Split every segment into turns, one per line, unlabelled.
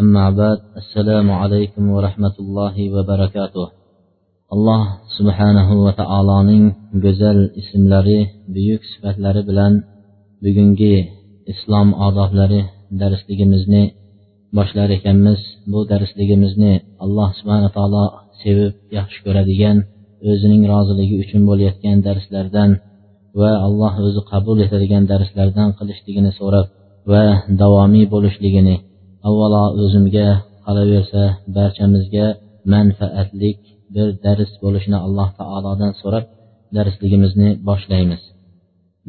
أما بعد السلام عليكم ورحمة الله وبركاته alloh subhanahu va taoloning go'zal ismlari buyuk sifatlari bilan bugungi islom odoblari darsligimizni boshlar ekanmiz bu darsligimizni alloh subhana taolo sevib yaxshi ko'radigan o'zining roziligi uchun bo'layotgan darslardan va alloh o'zi qabul etadigan darslardan qilishligini so'rab va davomiy bo'lishligini avvalo o'zimga qolaversa barchamizga manfaatlik bir dars bo'lishini alloh taolodan so'rab darsligimizni boshlaymiz.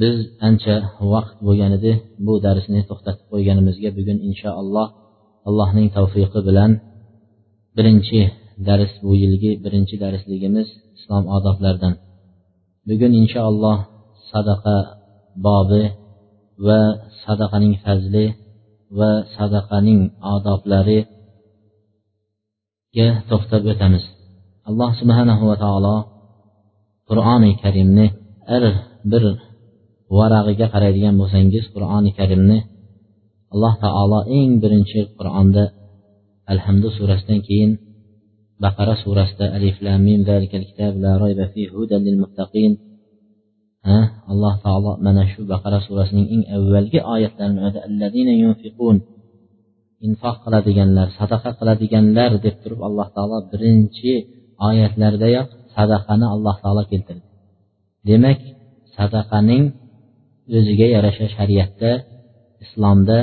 Biz ancha vaqt bo'lgan edi bu darsni to'xtatib qo'yganimizga bugun inshaalloh allohning tavfiqi bilan birinchi dars bu yilgi birinchi darsligimiz islom odoblaridan. Bugun inshaalloh sadaqa bobi va sadaqaning fazli va sadaqaning odoblariga to'xtab o'tamiz. Alloh subhanahu va taolo qur'oni karimni har bir varag'iga qaraydigan bo'lsangiz qur'oni karimni alloh taolo eng birinchi qur'onda alhamdu surasidan keyin baqara surasida alif lam mim kitob la rayba fi hudan lil muttaqin alloh taolo mana shu baqara surasining eng avvalgi oyatlarini infoq qiladiganlar sadaqa qiladiganlar deb turib alloh taolo birinchi oyatlardayoq sadaqani alloh taolo keltirdi. Demak sadaqaning o'ziga yarasha shariatda islomda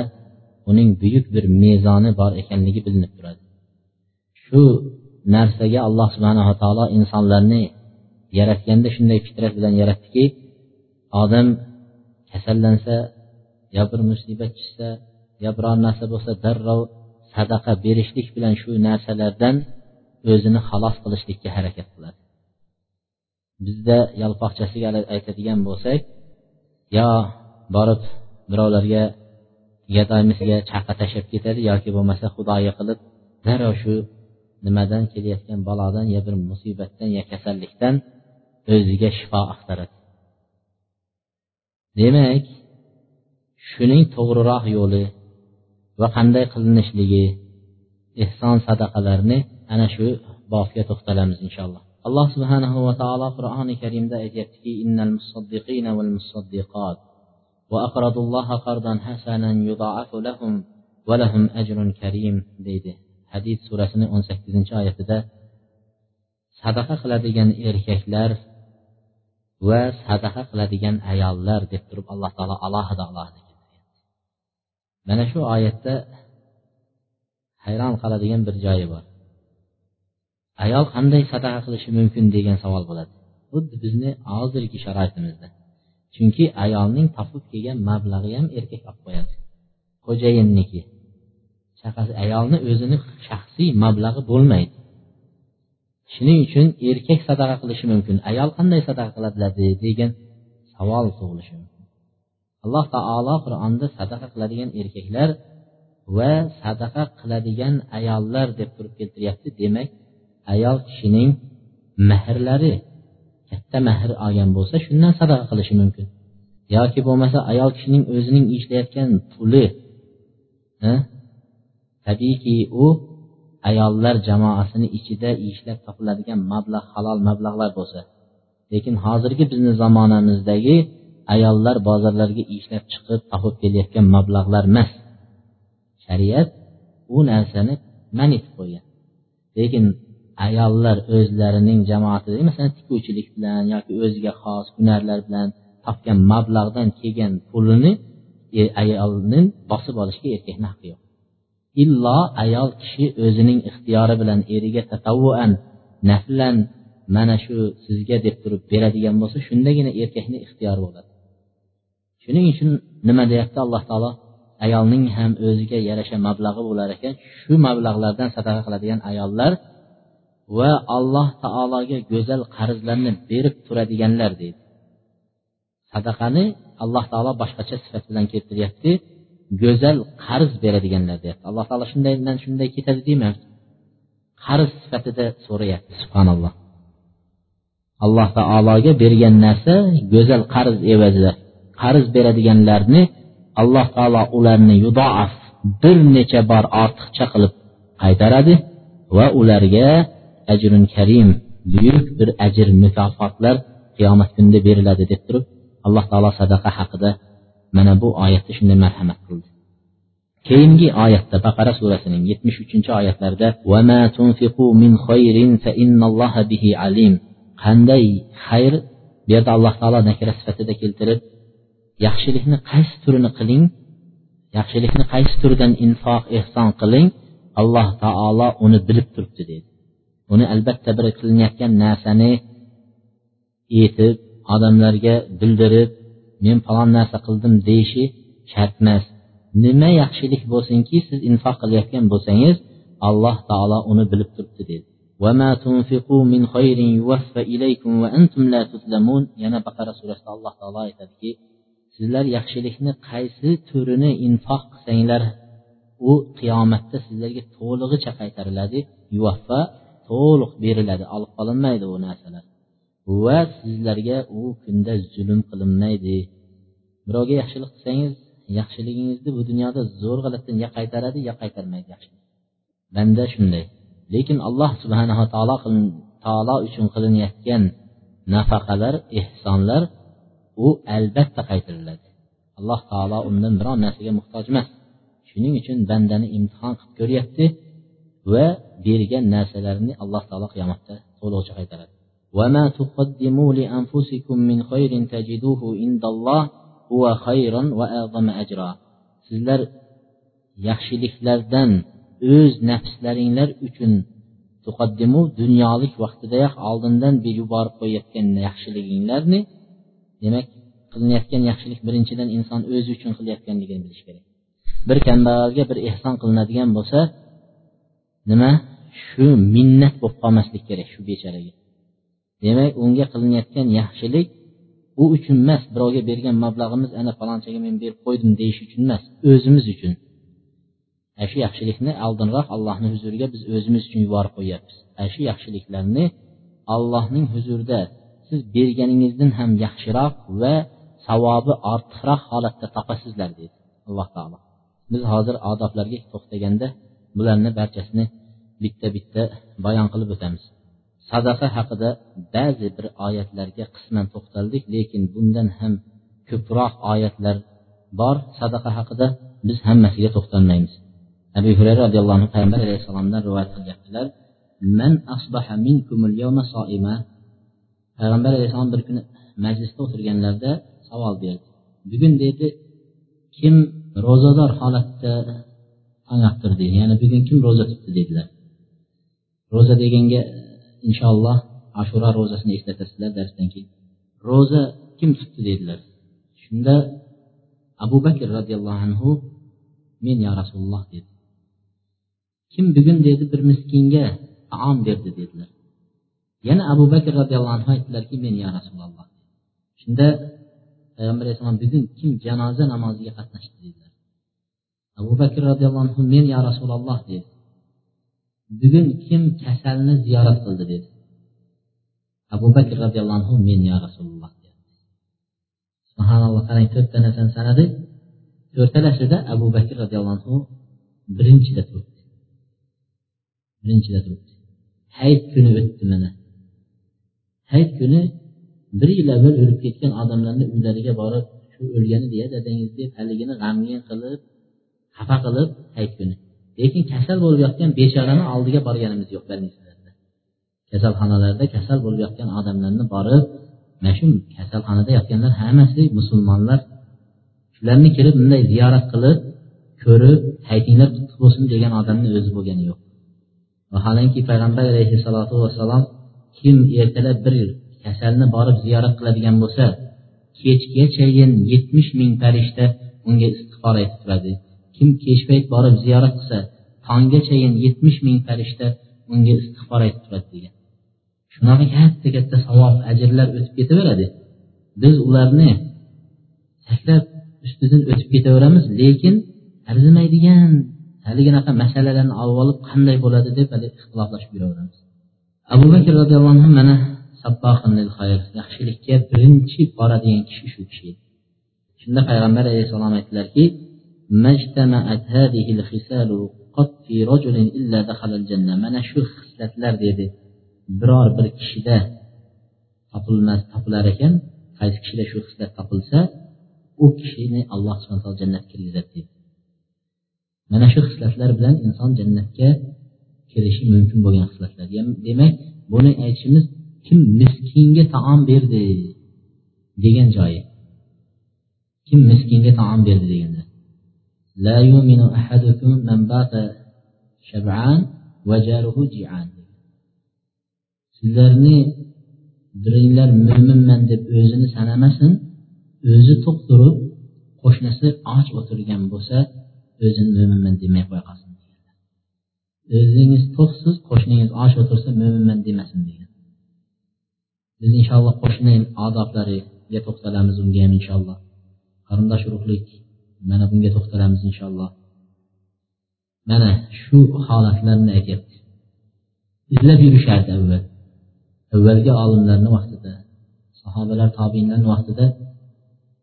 uning buyuk bir mezoni bor ekanligi bilinib turadi. Shu narsaga alloh subhanava taolo insonlarni yaratganda shunday fitrat bilan yaratdiki odam kasallansa yo bir musibat tushsa yo biror narsa bo'lsa darrov sadaqa berishlik bilan shu narsalardan o'zini xalos qilishlikka harakat qiladi. Bizda yalpoqchasiga aytadigan bo'lsak yo borib birovlarga gadoymisiga chaqa tashlab ketadi yoki bo'lmasa xudoyi qilib darrov shu nimadan kelayotgan balodan yo bir musibatdan yo kasallikdan o'ziga shifo axtaradi. demak shuning to'g'riroq yo'li va qanday qilinishligi ehson sadaqalarni ana shu bobga to'xtalamiz inshaalloh alloh subhanahu va taolo qur'oni karimda aytyaptiki innal musaddiqina val musaddiqat وأقرضوا الله قرضا حسنا يضاعف لهم ولهم أجر كريم deydi hadid surasini o'n sakkizinchi oyatida sadaqa qiladigan erkaklar va sadaqa qiladigan ayollar deb turib alloh taolo alohida alohida mana shu oyatda hayron qoladigan bir joyi bor. Ayol qanday sadaqa qilishi mumkin degan savol bo'ladi. Xuddi bizni hozirgi sharoitimizda. Chunki ayolning topib kelgan mablag'i ham erkak olib qo'yadi. Xo'jayinniki chaqasi ayolni o'zini shaxsiy mablag'i bo'lmaydi. Shuning uchun erkak sadaqa qilishi mumkin ayol qanday sadaqa qiladi degan savol tug'ilishi mumkin. Alloh taolo qur'onda sadaqa qiladigan erkaklar va sadaqa qiladigan ayollar deb turib keltiryapti. Demak ayol kishining mahrlari katta mahr olgan bo'lsa shundan sadaqa qilishi mumkin. Yoki bo'lmasa ayol kishining o'zining ishlayotgan puli tabiiyki u ayollar jamoasini ichida ishlab topiladigan mablag' halol mablag'lar bo'lsa. Lekin hozirgi bizni zamonamizdagi ayollar bozorlarga ishlab chiqib topib kelayotgan mablag'lar emas. Shariat u narsani man etib qo'ygan. Lekin ayollar o'zlarining jamoatida masalan tikuvchilik bilan yoki o'ziga xos hunarlar bilan topgan mablag'dan kelgan pulini e, ayolni bosib olishga erkakni haqqi yo'q. Illo ayol kishi o'zining ixtiyori bilan eriga tatavvuan naflan mana shu sizga deb turib beradigan bo'lsa shundagina erkakni ixtiyori bo'ladi. Shuning uchun nima deyapti alloh taolo? Ayolning ham o'ziga yarasha mablag'i bo'lar ekan. Shu mablag'lardan sadaqa qiladigan ayollar va alloh taologa go'zal qarzlarni berib turadiganlar deydi. Sadaqani alloh taolo boshqacha sifat bilan keltiryapti. Go'zal qarz beradiganlar deyapti. Alloh taolo shundaydan shunday ketadi demayapti qarz sifatida so'rayapti subhanalloh. Alloh taologa bergan narsa go'zal qarz evazida qarz beradiganlarni alloh taolo ularni yudoaf bir necha bor ortiqcha qilib qaytaradi va ularga ajrun karim buyuk bir ajr mukofotlar qiyomat kunida beriladi deb turib alloh taolo sadaqa haqida mana bu oyatda shunday marhamat qildi. Keyingi oyatda baqara surasining yetmish uchinchi oyatlarida qanday xayr bu yerda alloh taolo nakira sifatida keltirib yaxshilikni qaysi turini qiling yaxshilikni qaysi turidan infoq ehson qiling alloh taolo uni bilib turibdi deydi uni albatta bir qilinayotgan narsani aytib odamlarga bildirib men falon narsa qildim deyishi shart emas. Nima yaxshilik bo'lsinki siz infoq qilayotgan bo'lsangiz alloh taolo uni bilib turibdi dedi. Yana baqara surasida alloh taolo aytadiki sizlar yaxshilikni qaysi turini infoq qilsanglar u qiyomatda sizlarga to'lig'icha qaytariladi. Yuvaffa to'liq beriladi olib qolinmaydi u narsalar. Va sizlarga u kunda zulm qilinmaydi. Birovga yaxshilik qilsangiz yaxshiligingizni bu dunyoda zo'rg'alatdan ya qaytaradi ya qaytarmaydi yaxshilik. Banda shunday. Lekin alloh subhanava taolo taolo uchun qilinayotgan nafaqalar ehsonlar u albatta qaytariladi. Alloh taolo undan biron narsaga muhtoj emas. Shuning uchun bandani imtihon qilib ko'ryapti va bergan narsalarini alloh taolo qiyomatda to'lig'icha qaytaradi. وما تقدموا لأنفسكم من خير تجدوه عند الله هو خيرا وأعظم أجرا sizlar yaxshiliklardan o'z nafslaringlar uchun tuqaddimu dunyolik vaqtidayoq oldindan yuborib qo'yayotgan yaxshiliginglarni demak qilinayotgan yaxshilik birinchidan inson o'zi uchun qilayotganligini bilish kerak bir kambag'alga bir ehson qilinadigan bo'lsa nima shu minnat bo'lib qolmaslik kerak shu bechoraga demak unga qilinayotgan yaxshilik u uchun emas birovga bergan mablag'imiz ana falonchaga men berib qo'ydim deyish uchun emas o'zimiz uchun. Ana shu yaxshilikni oldinroq allohni huzuriga biz o'zimiz uchun yuborib qo'yyapmiz. Ana shu yaxshiliklarni allohning huzurida siz berganingizdan ham yaxshiroq va savobi ortiqroq holatda topasizlar deydi alloh taolo. Biz hozir odoblarga to'xtaganda bularni barchasini bitta bitta bayon qilib o'tamiz. Sadaqa haqida ba'zi bir oyatlarga qisman to'xtaldik lekin bundan ham ko'proq oyatlar bor sadaqa haqida biz hammasiga to'xtalmaymiz. Abu hurayra roziyallohu anhu payg'ambar alayhissalomdan rivoyat qilyaptilar man asbaha minkumul yawma soima payg'ambar alayhissalom bir kuni majlisda o'tirganlarida savol berdi. Bugun deydi kim ro'zador holatda tong ottirdi ya'ni bugun kim ro'za tutdi? dedilar. Ro'za deganga inshaalloh ashura ro'zasini eslatasizlar darsdan keyin. Ro'za kim tutdi dedilar. Shunda abu bakr roziyallohu anhu men yo rasululloh dedi. Kim bugun dedi bir miskinga taom berdi dedilar. Yana abu bakr roziyallohu anhu aytdilarki men yo rasululloh shunda payg'ambar alayhissalom bugun kim janoza namoziga qatnashdi dedilar. Abu bakr roziyallohu anhu men yo rasululloh dedi. Bugun kim kasalni ziyorat qildi dedi. Abu bakr roziyallohu anhu men yo rasululloh dedi. Subhanalloh qarang to'rtta narsani sanadi. To'rtalasida abu bakr roziyallohu anhu birinchida turibdi. Birinchida turibdi. Hayit kuni o'tdi mana. Hayit kuni bir yil avval o'lib ketgan odamlarni uylariga borib shu o'lgani deya dadangiz deb haligini g'amgin qilib xafa qilib hayit kuni. Lekin kasal bo'lib yotgan bechorani oldiga borganimiz yo'q kasalxonalarda kasal bo'lib yotgan odamlarni borib mana shu kasalxonada yotganlar hammasi musulmonlar. Shularni kirib bunday ziyorat qilib ko'rib haytinglar qutlug' bo'lsin degan odamni o'zi bo'lgani yo'q. Vaholanki payg'ambar alayhissalotu vassalom kim ertalab bir kasalni borib ziyorat qiladigan bo'lsa kechgachayin yetmish ming farishta unga istig'for aytib turadi. Kim kech payt borib ziyorat qilsa tonggachayin yetmish ming farishta unga istig'for aytib turadi degan. Shunaqa katta katta savob ajrlar o'tib ketaveradi. Biz ularni sakrab ustidan o'tib ketaveramiz lekin arzimaydigan haliginaqa masalalarni olib olib qanday bo'ladi deb hali ixtiloflashib yuraveramiz. Abu bakr roziyallohu anhu mana yaxshilikka birinchi boradigan kishi shu kishi edi. Shunda payg'ambar alayhissalom aytdilarki mana shu xislatlar dedi biror bir kishida topilmas topilar ekan qaysi kishida shu xislat topilsa u kishini alloh subhana taolo jannatga kirgizadi deydi mana shu xislatlar bilan inson jannatga kirishi mumkin bo'lgan xislatlar demak buni aytishimiz kim miskinga taom berdi degan joyi kim miskinga taom berdi degan La yuminu ahadukum man bata shab'an va jaruhu ji'an. Sizlarni biringlar mo'minman deb o'zini sanamasin, o'zi to'q turib, qo'shnisi och o'tirgan bo'lsa, o'zini mo'minman demay qo'ya qolsin. O'zingiz to'qsiz, qo'shningiz och o'tirsa, mo'minman demasin degan. Biz inshaalloh qo'shni odoblarga to'xtalamiz unga ham inshaalloh. Qarindosh urug'lik mana bunga to'xtalamiz inshaalloh. Mana shu holatlarni aytyapti. Izlab yurishardi avval. Avvalgi olimlarni vaqtida sahobalar tobiinlarni vaqtida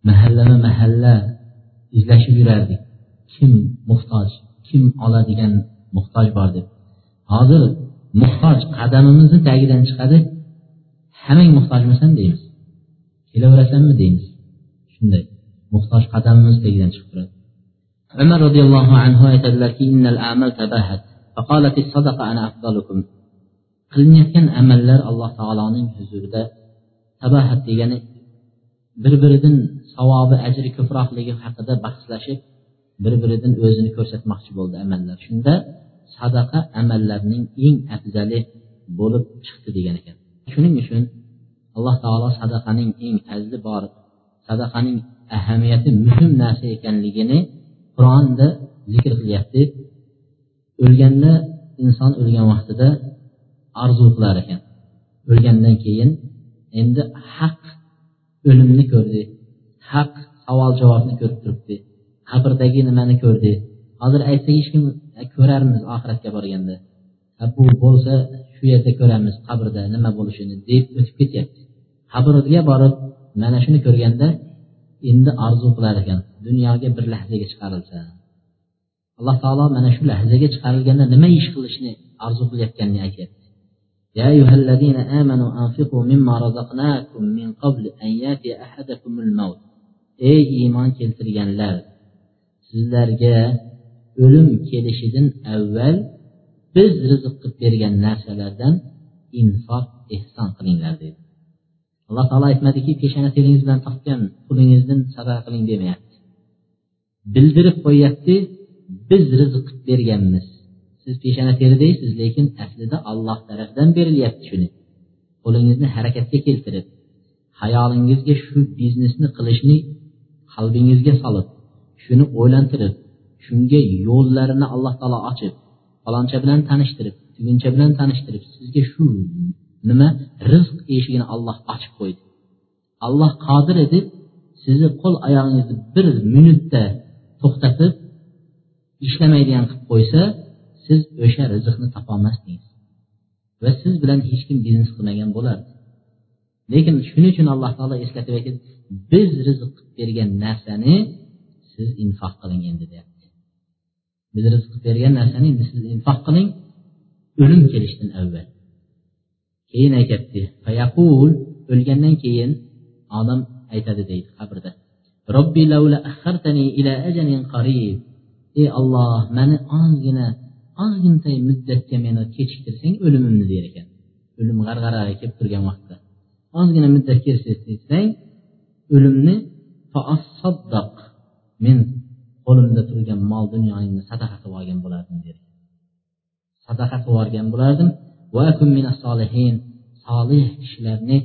mahallama mahalla izlashib yurardik. Kim muhtoj kim oladigan muhtoj bor deb. Hozir muhtoj qadamimizni tagidan chiqadi hammang muhtojmisan deymiz. Kelaverasanmi deymiz. Shunday. Muhtoj qadamimiz tagidan chiqib turadi. Umar roziyallohu anhu aytadilarki qilinayotgan amallar alloh taoloning huzurida tabahat degani bir biridan savobi ajri ko'proqligi haqida bahslashib bir biridan o'zini ko'rsatmoqchi bo'ldi amallar. Shunda sadaqa amallarning eng afzali bo'lib chiqdi degan ekan. Shuning uchun alloh taolo sadaqaning eng fazli bor sadaqaning ahamiyati muhim narsa ekanligini qur'onda zikr qilyapti. O'lganda inson o'lgan vaqtida orzu qilar ekan. O'lgandan keyin endi haq o'limni ko'rdi haq savol javobni ko'rib turibdi qabrdagi nimani ko'rdi. Hozir aytsak hech kim ko'rarmiz oxiratga borganda. Bu bo'lsa shu yerda ko'ramiz qabrda nima bo'lishini deb o'tib ketyapti. Qabrga borib mana shuni ko'rganda endi orzu qilar ekan dunyoga bir lahzaga chiqarilsa alloh taolo mana shu lahzaga chiqarilganda nima ish qilishni orzu qilayotganini aytyapti يا أيها الذين آمنوا أنفقوا مما رزقناكم من قبل أن يأتي أحدكم الموت ey iymon keltirganlar sizlarga o'lim kelishidan avval biz rizq qilib bergan narsalardan infoq ehson qilinglar dedi Alloh taolo aytmadiki peshona teringiz bilan topgan pulingizdan sadaqa qiling demayapti. Bildirib qo'yyapti biz rizq berganmiz. Siz peshona teri deysiz lekin aslida alloh tarafdan berilyapti shuni. Qo'lingizni harakatga keltirib hayolingizga shu biznesni qilishni qalbingizga solib shuni o'ylantirib shunga yo'llarini alloh taolo ochib faloncha bilan tanishtirib tuguncha bilan tanishtirib sizga shu nima? Rizq eshigini olloh ochib qo'ydi. Alloh qodir edi sizni qo'l oyog'ingizni bir minutda to'xtatib ishlamaydigan qilib qo'ysa siz o'sha rizqni topolmasdingiz. Va siz bilan hech kim biznes qilmagan bo'lardi. Lekin shuning uchun alloh taolo eslatib aytadi biz rizq qilib bergan narsani siz infoq qiling endi deyapti. Biz rizq qilib bergan narsani endi siz infoq qiling o'lim kelishdan avval. Keyin aytyapti. O'lgandan keyin odam aytadi deydi qabrda. Robbi laula akhartani ila ajalin qarib. Ey olloh mani ozgina ozginday muddatga meni kechiktirsang o'limimni der ekan. O'lim g'arg'araga kelib turgan vaqtda. Ozgina muddat kechiktirsang o'limni men qo'limda turgan mol dunyoyimni sadaqa qilib olgan bo'lardim dedi sadaqa qilib yuborgan bo'lardim solih kishilarni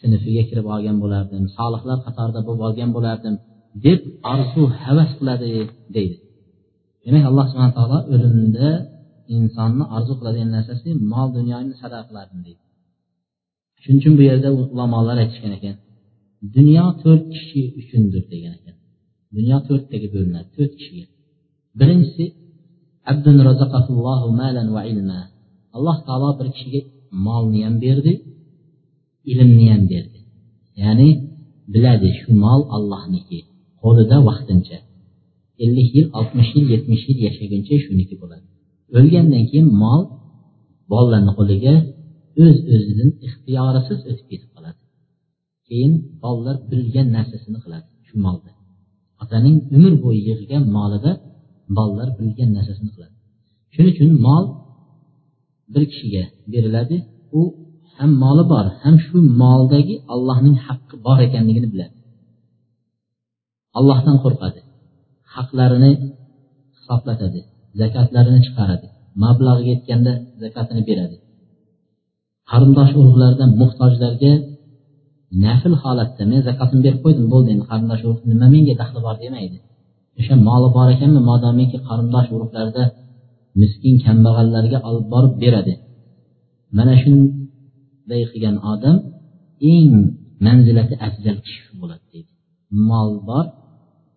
sinfiga kirib olgan bo'lardim solihlar qatorida bo'lib olgan bo'lardim deb orzu havas qiladi deydi. Demak alloh subhana taolo o'limda insonni orzu qiladigan narsasi mol dunyoni sadaqa qilardim deydi. Shuning uchun bu yerda ulamolar aytishgan ekan dunyo to'rt kishi uchundir degan ekan. Dunyo to'rttaga bo'linadi to'rt kishiga. Birinchisi alloh taolo bir kishiga molni ham berdi ilmni ham berdi. Ya'ni biladi shu mol allohniki qo'lida vaqtincha. ellik yil oltmish yil yetmish yil yashaguncha shuniki bo'ladi. O'lgandan keyin mol bolalarni qo'liga o'z o'zidan ixtiyorisiz o'tib ketib qoladi. Keyin bolalar bilgan narsasini qiladi shu molda. Otaning umr bo'yi yig'gan molida bolalar bilgan narsasini qiladi. Shuning uchun mol bir kishiga beriladi u ham moli bor ham shu moldagi allohning haqqi bor ekanligini biladi. Allohdan qo'rqadi haqlarini hisoblatadi zakotlarini chiqaradi mablag'i yetganda zakotini beradi. Qarindosh urug'lardan muhtojlarga nafl holatda men zakotini berib qo'ydim bo'ldi endi qarindosh urug' nima menga daxli bor? demaydi. O'sha moli bor ekanmi modomiki qarindosh urug'larda miskin kambag'allarga olib borib beradi. Mana shunday qilgan odam eng manzilati afzal kishi bo'ladi deydi. Mol bor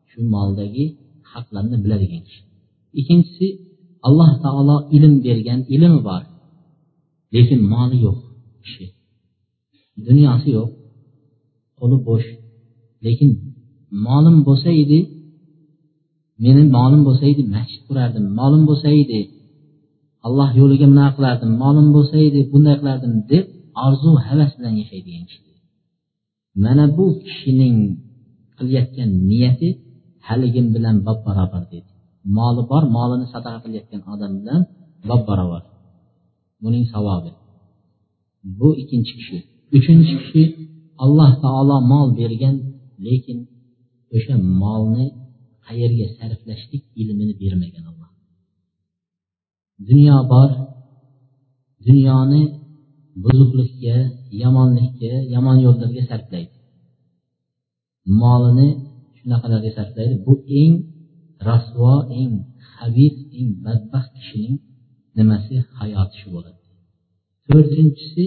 shu moldagi haqlarni biladigan kishi. Ikkinchisi alloh taolo ilm bergan ilmi bor lekin moli yo'q kishi. Dunyosi yo'q qo'li bo'sh lekin molim bo'lsa edi meni molim bo'lsa edi masjid qurardim molim bo'lsa edi alloh yo'liga bunaqa qilardim molim bo'lsa edi bunday qilardim deb orzu havas bilan yashaydigan kishi. Mana bu kishining qilayotgan niyati haligim bilan bob barobar dedi. Moli bor molini sadaqa qilayotgan odam bilan bob barobar buning savobi. Bu ikkinchi kishi. Uchinchi kishi alloh taolo mol bergan lekin o'sha molni qayerga sarflashlik ilmini bermagan alloh. Dunyo bor dunyoni buzuqlikka yomonlikka yomon yo'llarga sarflaydi. Molini shunaqalarga sarflaydi. Bu eng rasvo eng habis eng badbaxt kishining nimasi? Hayoti shu bo'ladi. To'rtinchisi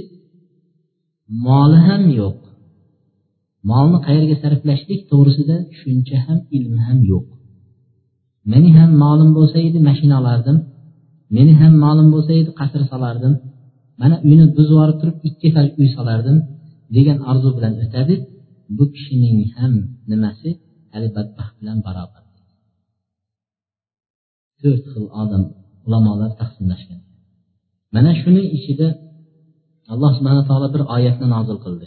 moli ham yo'q. Molni qayerga sarflashlik to'g'risida tushuncha ham ilm ham yo'q. Meni ham molim bo'lsa edi mashina olardim meni ham molim bo'lsa edi qasr solardim mana uyni buzib yuborib turib ikki etaj uy solardim degan orzu bilan o'tadi. Bu kishining ham nimasi? Hali badbaxt bilan barobar. To'rt xil odam ulamolar taqsimlashgan. Mana shuni ichida alloh subhana taolo bir oyatni nozil qildi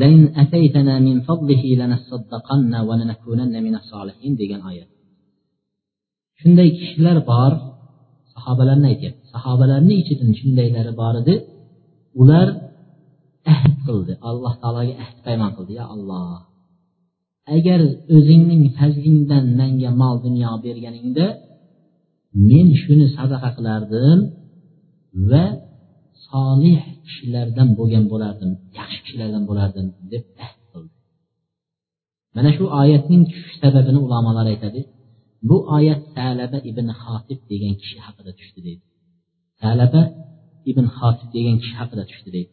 لئن أتيتنا من فضله لنصدقن ولنكونن من الصالحين degan oyat shunday kishilar bor sahobalarni aytyapti sahobalarni ichidan shundaylari bor edi ular ahd qildi alloh taologa ahd paymon qildi ya alloh agar o'zingning fazlingdan menga mol dunyo berganingda men shuni sadaqa qilardim va solih kishilardan bo'lgan bo'lardim yaxshi kishilardan bo'lardim deb ahd qildi. Mana shu oyatning tushish sababini ulamolar aytadi. Bu oyat talaba ibn xotib degan kishi haqida tushdi deydi. Talaba ibn xotib degan kishi haqida tushdi deydi.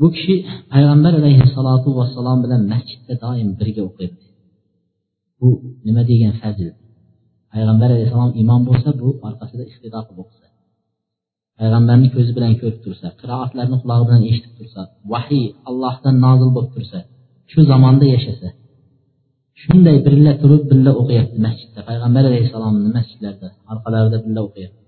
Bu kishi payg'ambar alayhissalotu vassalom bilan masjidda doim birga o'qiydi. Bu nima degan fazil? Payg'ambar alayhissalom imom bo'lsa bu orqasida iqtido qilib o'qisa. Payg'ambarni ko'zi bilan ko'rib tursa qiroatlarni qulog'i bilan eshitib tursa vahiy allohdan nozil bo'lib tursa shu zamonda yashasa shunday birga turib birga o'qiyapti masjidda. Payg'ambar alayhissalomni masjidlarda orqalarida birga o'qiyapti.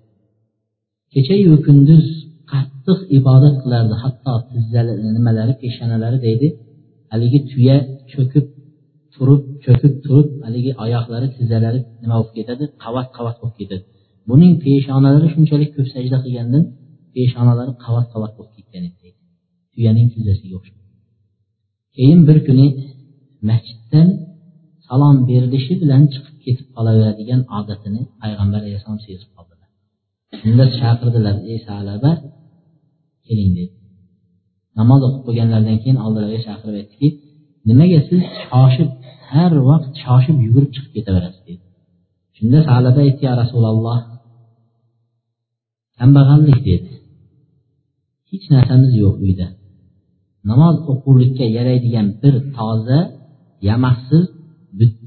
Kechayu kunduz qattiq ibodat qilardi hatto tizzalari nimalari peshanalari deydi haligi tuya cho'kib turib cho'kib turib haligi oyoqlari tizzalari nima bo'lib ketadi? Qavat qavat bo'lib ketadi. Buning peshonalari shunchalik ko'p sajda qilgandan peshonalari qavat qavat bo'lib ketgan edi tuyaning tizzasiga o'xshab keyin bir kuni masjiddan salom berilishi bilan chiqib ketib qolaveradigan odatini payg'ambar alayhissalom sezib qoldilar. Shunda chaqirdilar ey salaba keling dedi. Namoz o'qib bo'lganlaridan keyin oldilariga chaqirib aytdiki nimaga siz shoshib har vaqt shoshib yugurib chiqib ketaverasiz? dedi. Shunda salaba aytdi ya rasululloh kambag'allik dedi. Hech narsamiz yo'q uyda. Namoz o'quvlikka yaraydigan bir toza yamaksiz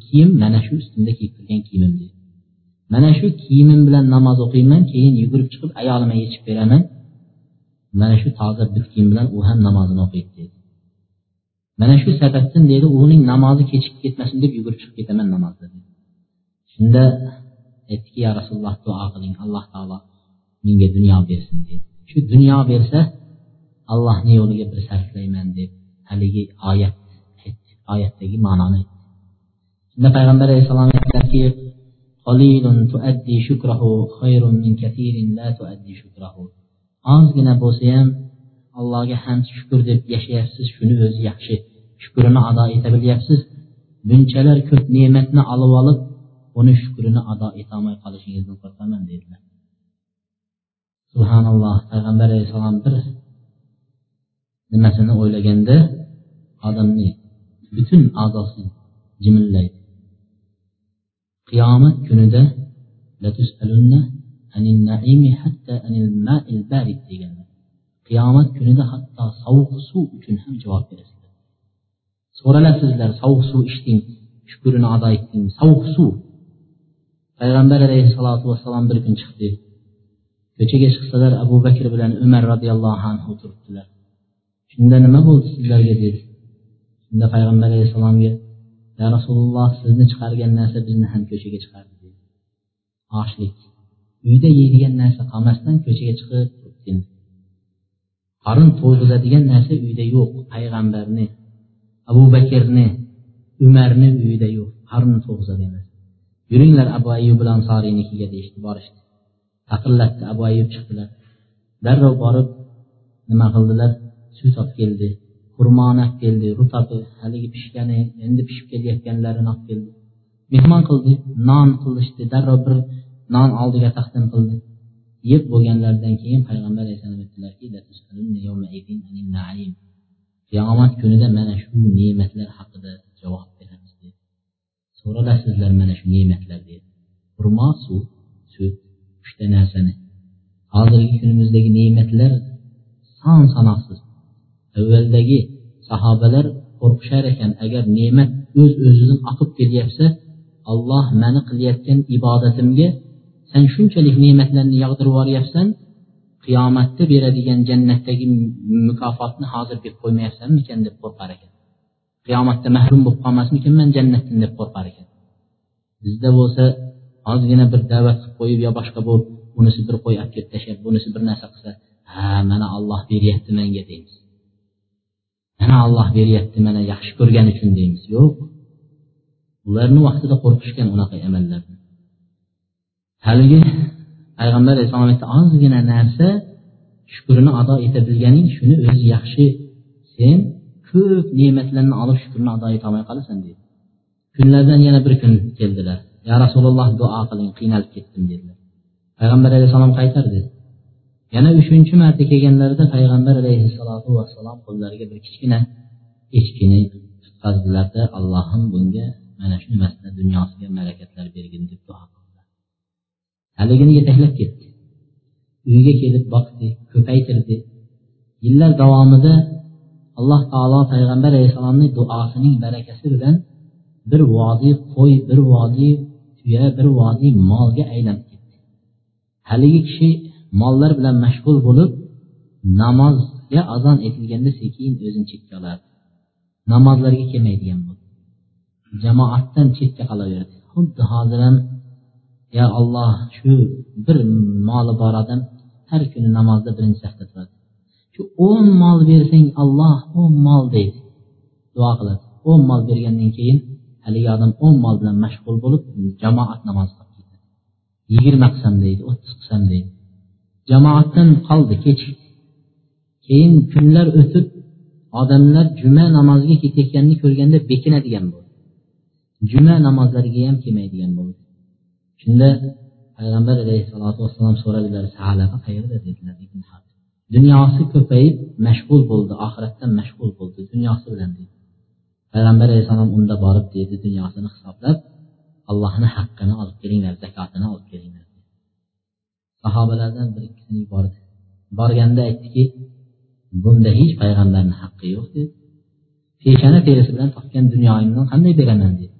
kiyim mana shu ustimda kiyib turgan kiyimim dedi. Mana shu kiyimim bilan namoz o'qiyman keyin yugurib chiqib ayolimga yechib beraman. Mana shu toza bit kiyim bilan u ham namozini o'qiydi dedi. Mana shu sababdan deydi uning namozi kechikib ketmasin deb yugurib chiqib ketaman namozga shunda aytdiki ya rasululloh duo qiling alloh taolo menga dunyo bersin deydi shu dunyo bersa allohni yo'liga bir sarflayman deb haligi oyat oyatdagi ma'noni aytdi. Shunda payg'ambar alayhissalom aytdilarki ozgina bo'lsa ham allohga hamd shukur deb yashayapsiz shuni o'zi yaxshi shukrini ado eta bilyapsiz. Bunchalar ko'p ne'matni olib olib uni shukrini ado etolmay qolishingizdan qo'rqaman dedilar. Subhanalloh payg'ambar alayhissalom bir nimasini o'ylaganda odamni butun a'zosi jimillaydi qiyomat kunida degan qiyomat kunida hatto sovuq suv uchun ham javob berasizlar. So'ralasizlar sovuq suv ichding shukrini ado etding sovuq suv. Payg'ambar alayhissalotu vassalom bir kun chiqdi. Ko'chaga chiqsalar abu bakr bilan umar roziyallohu anhu turibdilar. Shunda nima bo'ldi sizlarga dedi. Shunda payg'ambar alayhissalomga ya rasululloh sizni chiqargan narsa bizni ham ko'chaga chiqardi dedi. Ochlik uyda yeydigan narsa qolmasdan ko'chaga chiqib qorin to'yg'izadigan narsa uyda yo'q payg'ambarni abu bakrni umarni uyida yo'q qorin to'yg'izadi emas. Yuringlar abu ayub ansoriynikiga deyishdi borishdi. Taqillatdi abu ayub chiqdilar. Darrov borib nima qildilar? Sut olib keldi xurmoni olib keldi rutabi haligi pishgani endi pishib kelayotganlarini olib keldi. Mehmon qildi non qilishdi darrov bir non oldiga taqdim qildi. Yeb bo'lganlaridan keyin payg'ambar alayhissalom aytdilarki qiyomat kunida mana shu ne'matlar haqida javob beramiz dedi. So'ralasizlar mana shu ne'matlar dedi. Xurmo suv sut uchta narsani. Hozirgi kunimizdagi ne'matlar son sanoqsiz. Avvaldagi sahobalar qo'rqishar ekan agar ne'mat o'z öz o'zidan oqib kelyapsa olloh mani qilayotgan ibodatimga san shunchalik ne'matlarni yog'dirib yuboryapsan qiyomatda beradigan jannatdagi mukofotni hozir berib qo'ymayapsanmikan deb qo'rqar ekan. Qiyomatda mahrum bo'lib qolmasmikinman jannatdan deb qo'rqar ekan. Bizda bo'lsa ozgina bir da'vat qilib qo'yib yo boshqa bo'lib unisi bir qo'y olib kelib tashlab bunisi bir narsa qilsa ha mana olloh beryapti manga deymiz. Mana olloh beryapti mana yaxshi ko'rgani uchun deymiz. Yo'q. Ularni vaqtida qo'rqishgan unaqa amallardan haligi payg'ambar alayhissalom aytdi ozgina narsa shukrini ado eta bilganing shuni o'zi yaxshi. Sen ko'p ne'matlarni olib shukrini ado etolmay qolasan deydi. Kunlardan yana bir kun keldilar. Ya rasululloh duo qiling qiynalib ketdim dedilar. Payg'ambar alayhissalom qaytardi yana uchinchi marta kelganlarida payg'ambar alayhissalotu vassalom qo'llariga bir kichkina echkini tutqazdilarda allohim bunga mana shu nimasida dunyosiga barakatlar bergin deb duo qildilar haligini yetaklab ketdi. Uyiga kelib boqdi ko'paytirdi. Yillar davomida alloh taolo payg'ambar alayhissalomni duosining barakasi bilan bir vodiy qo'y bir vodiy tuya bir vodiy molga aylanib ketdi. Haligi kishi mollar bilan mashg'ul bo'lib namozga azon etilganda sekin o'zini chetga olardi. Namozlarga kelmaydigan bo'ldi. Jamoatdan chetga qolaverdi. Xuddi hozir ham ya olloh shu bir moli bor odam har kuni namozda birinchi safda turadi. Shu o'n mol bersang olloh o'n mol deydi. Duo qiladi. O'n mol bergandan keyin haligi odam o'n mol bilan mashg'ul bo'lib jamoat namozi qilib ketadi yigirma qilsam deydi o'ttiz qilsam deydi. Jamoatdan qoldi kech. Keyin kunlar o'tib odamlar juma namoziga ketayotganini ko'rganda bekinadigan bo'ldi. Juma namozlariga ham kelmaydigan bo'ldi. Shunda payg'ambar alayhissalotu vassalom so'radilar salaba qayerda? dedilar dunyosi ko'payib mashg'ul bo'ldi oxiratdan mashg'ul bo'ldi dunyosi bilan dedi. Payg'ambar alayhissalom unda borib dedi dunyosini hisoblab allohni haqqini olib kelinglar zakotini olib kelinglar. Sahobalardan bir ikkisini yubordi borganda aytdiki bunda hech payg'ambarni haqqi yo'q dedi. Peshana terisi bilan topgan dunyoyimdan qanday beraman dedi.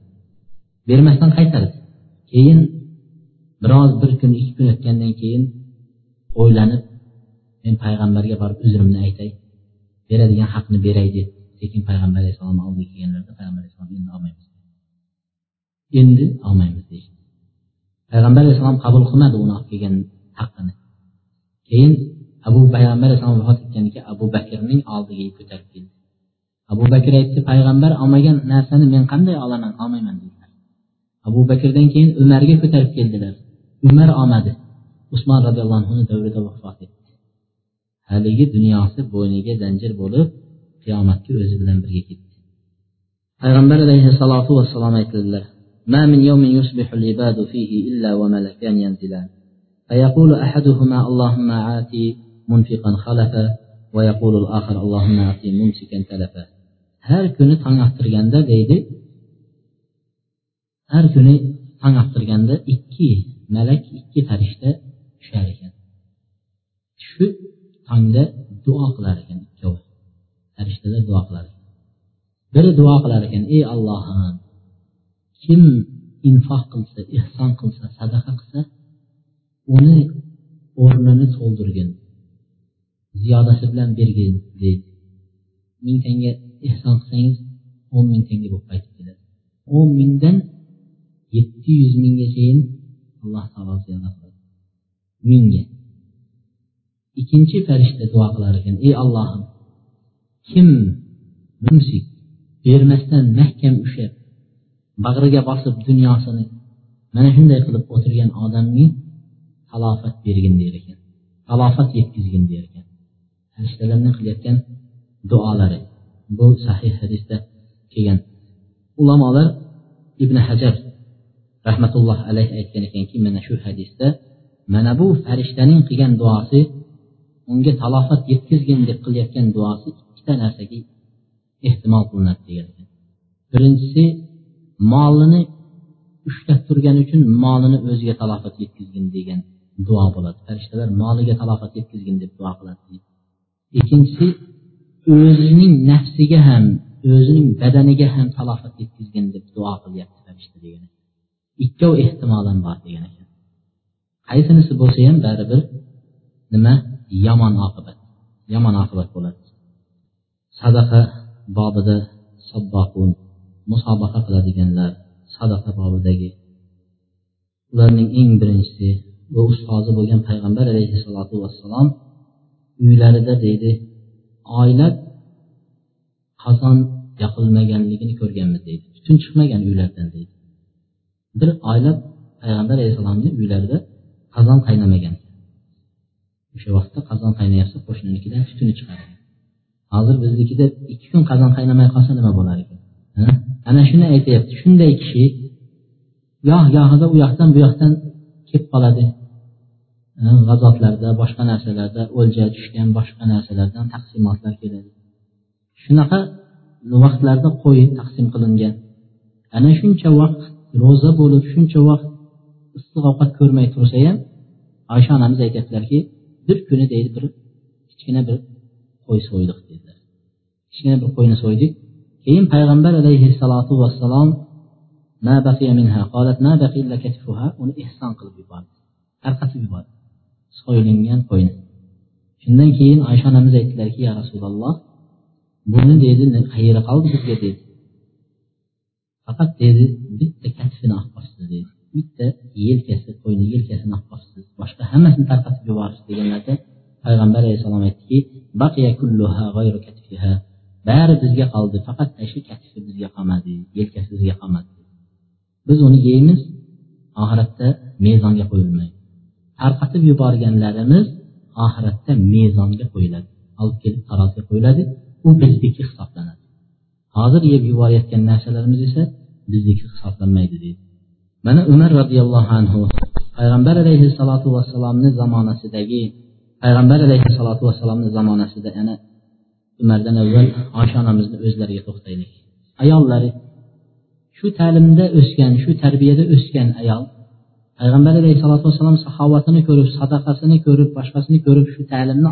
Bermasdan qaytardi keyin biroz bir kun ikki kun o'tgandan keyin o'ylanib men payg'ambarga borib uzrimni aytay beradigan haqni beray deb lekin payg'ambar alayhissalomni oldiga kelganlarida payg'ambar alayhissalom endi olmaymiz. Endi olmaymiz deyishdi. Payg'ambar alayhissalom qabul qilmadi uni olib kelgan haqqini. Keyin abu payg'ambar alayhissalom vafot etgandan keyin abu bakrning oldiga ko'tarib keldi. Abu bakr aytdi payg'ambar olmagan narsani men qanday olaman olmayman dedilar. Abu bakrdan keyin umarga ko'tarib keldilar. Umar olmadi. Usmon roziyallohu anhuni davrida vafot etdi. Haligi dunyosi bo'yniga zanjir bo'lib qiyomatga o'zi bilan birga ketdi payg'ambar alayhissalotu vassalom aytadilar ما من يوم يصبح العباد فيه إلا وملكان ينزلان فيقول أحدهما اللهم آتي منفقا خلفا ويقول الآخر اللهم آتي ممسكا تلفا har kuni tong ottirganda deydi har kuni tong ottirganda ikki malak ikki farishta tushar ekan tushib tongda duo qilar ekan ikkovi Farishtalar duo qilar biri duo qilar ekan ey allohim kim infoq qilsa ehson qilsa sadaqa qilsa uni o'rnini to'ldirgin ziyodasi bilan bergin deydi. Ming tanga ehson qilsangiz o'n ming tanga bo'lib qaytib keladi. O'n mingdan yetti yuz minggachayin alloh taolo ziyoda qiladi. Mingga. Ikkinchi farishta duo qilar ekan ey allohim kim mumsik bermasdan mahkam ushlab bag'riga bosib dunyosini mana shunday qilib o'tirgan odamga talofat bergin der ekan talofat yetkazgin der ekan. Farishtalarning qilayotgan duolari bu sahih hadisda kelgan. Ulamolar ibn hajar rahmatulloh alayhi aytgan ekanki mana shu hadisda mana bu farishtaning qilgan duosi unga talofat yetkazgin deb qilayotgan duosi ikkita narsaga ehtimol qilinadi degan ekan birinchisi molini ushlab turgani uchun molini o'ziga talofat yetkazgin degan duo bo'ladi. Farishtalar moliga talofat yetkazgin deb duo qiladi ikkinchisi o'zining nafsiga ham o'zining badaniga ham talofat yetkazgin deb duo qilyapti farishta degan ikkov ehtimol ham bor degan ekan qaysinisi bo'lsa ham baribir nima? Yomon oqibat. Yomon oqibat bo'ladi. Sadaqa bobida sobboqun musobaqa qiladiganlar sadaqa bobidagi. Ularning eng birinchisi bu ustozi bo'lgan payg'ambar alayhissalotu vassalom uylarida deydi oylab qozon yoqilmaganligini ko'rganmiz deydi. Tutun chiqmagan uylardan deydi. Bir oylab payg'ambar alayhissalomni uylarida qozon qaynamagan. O'sha vaqtda qozon qaynayapsa qo'shninikidan tutuni chiqadi. Hozir biznikida ikki kun qozon qaynamay qolsa nima bo'lar ekan? Ana shuni aytyapti. Shunday kishi goh gohida u yoqdan bu yoqdan kelib qoladi. G'azotlarda boshqa narsalarda o'lja tushgan boshqa narsalardan taqsimotlar keladi. Shunaqa vaqtlarda qo'y taqsim qilingan. Ana shuncha vaqt ro'za bo'lib shuncha vaqt issiq ovqat ko'rmay tursa ham oysha onamiz aytyaptilarki bir kuni deydi bir kichkina bir qo'y so'ydik kichkina bir qo'yni so'ydik. Keyin payg'ambar alayhissalotu vassalom uni ehson qilib yubordi. Tarqatib yubordi. So'yilgan qo'yni. Shundan keyin oysha onamiz aytdilarki ya rasululloh buni dedi qayeri qoldi bizga dedi. Faqat dedi bitta katfini olib qolibsiz dedi. Bitta yelkasi qo'yni yelkasini olib qolibsiz boshqa hammasini tarqatib yuboribsiz deganlarda payg'ambar alayhissalom aytdiki bari bizga qoldi faqat shu kaksi bizga qolmadi yelkasi bizga qolmadi. Biz uni yeymiz oxiratda mezonga qo'yilmaydi. Tarqatib yuborganlarimiz oxiratda mezonga qo'yiladi olib kelib taroziga qo'yiladi u bizniki hisoblanadi. Hozir yeb yuborayotgan narsalarimiz esa bizniki hisoblanmaydi deydi. Mana umar roziyallohu anhu payg'ambar alayhissalotu vassalomni zamonasidagi payg'ambar alayhissalotu vassalomni zamonasida yana umardan avval oysha onamizni o'zlariga to'xtaylik. Ayollari shu ta'limda o'sgan shu tarbiyada o'sgan ayol payg'ambar alayhisalotu vassalom saxovatini ko'rib sadaqasini ko'rib boshqasini ko'rib shu ta'limni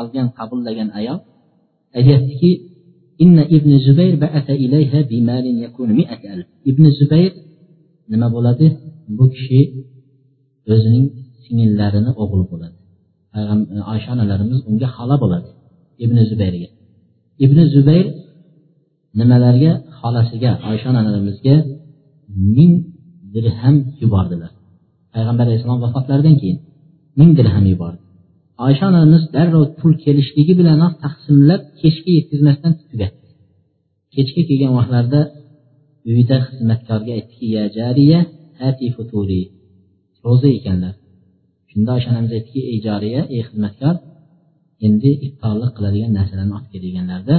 olgan qabullagan ayol aytyaptiki ibn zubayr ibn zubayr nima bo'ladi? Bu kishi o'zining singillarini o'g'li bo'ladi. Oysha onalarimiz unga xola bo'ladi. Ibn zubayrga. Ibn zubayr nimalarga xolasiga oysha onalarimizga ming dirham yubordilar. Payg'ambar alayhissalom vafotlaridan keyin ming dirham yubordi. Oysha onamiz darrov pul kelishligi bilanoq taqsimlab kechga yetkazmasdan tugatdi. Kechga kelgan vaqtlarida uyida xizmatkorga aytdiki ya jariya ati futuri. Ro'za ekanlar. Shunda oysha onamiz aytdiki ey jariya ey xizmatkor endi iftorlik qiladigan narsalarni olib kel deganlarida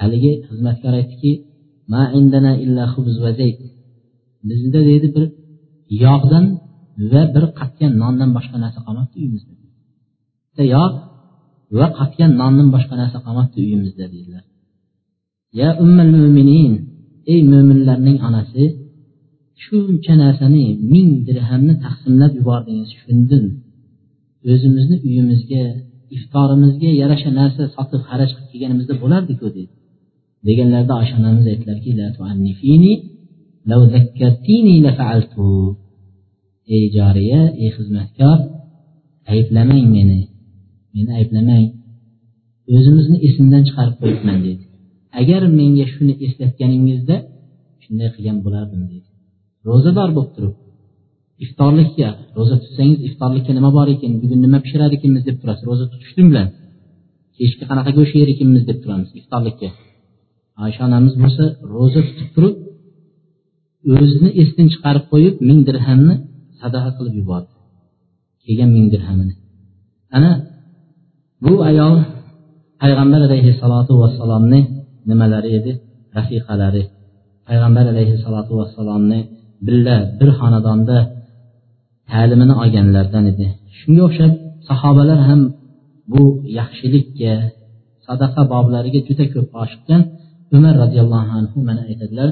haligi xizmatkor aytdiki ma indana illa va zayt bizda deydi bir yog'dan va bir qatgan nondan boshqa narsa qolmabdi uyimizda. Yog' va qatgan nondan boshqa narsa qolmabdi uyimizda deydilar ya ummal mo'minin ey mo'minlarning onasi shuncha narsani ming dirhamni taqsimlab yubordingiz tushundim o'zimizni uyimizga iftorimizga yarasha narsa sotib xaraj qilib kelganimizda bo'lardiku dedi. Deganlarida oysha onamiz aytdilarki ey joriya ey xizmatkor ayblamang meni meni ayblamang. O'zimizni esimdan chiqarib qo'yibman dedi. Agar menga shuni eslatganingizda shunday qilgan bo'lardim deydi ro'zador bo'lib turib iftorlikka ro'za tutsangiz iftorlikka nima bor ekan bugun nima pishirar ekanmiz deb turasiz. Ro'za tutishlik bilan. Kechki qanaqa go'sht yer ekanmiz deb turamiz iftorlikka. Oysha onamiz bo'lsa ro'za tutib turib o'zini esdan chiqarib qo'yib ming dirhamni sadaqa qilib yubordi. Kelgan ming dirhamini. Ana bu ayol payg'ambar alayhissalotu vassalomni nimalari edi? Rafiqalari. Payg'ambar alayhissalotu vassalomni birga bir xonadonda ta'limini olganlardan edi shunga o'xshab sahobalar ham bu yaxshilikka sadaqa boblariga juda ko'p oshiqqan umar roziyallohu anhu mana aytadilar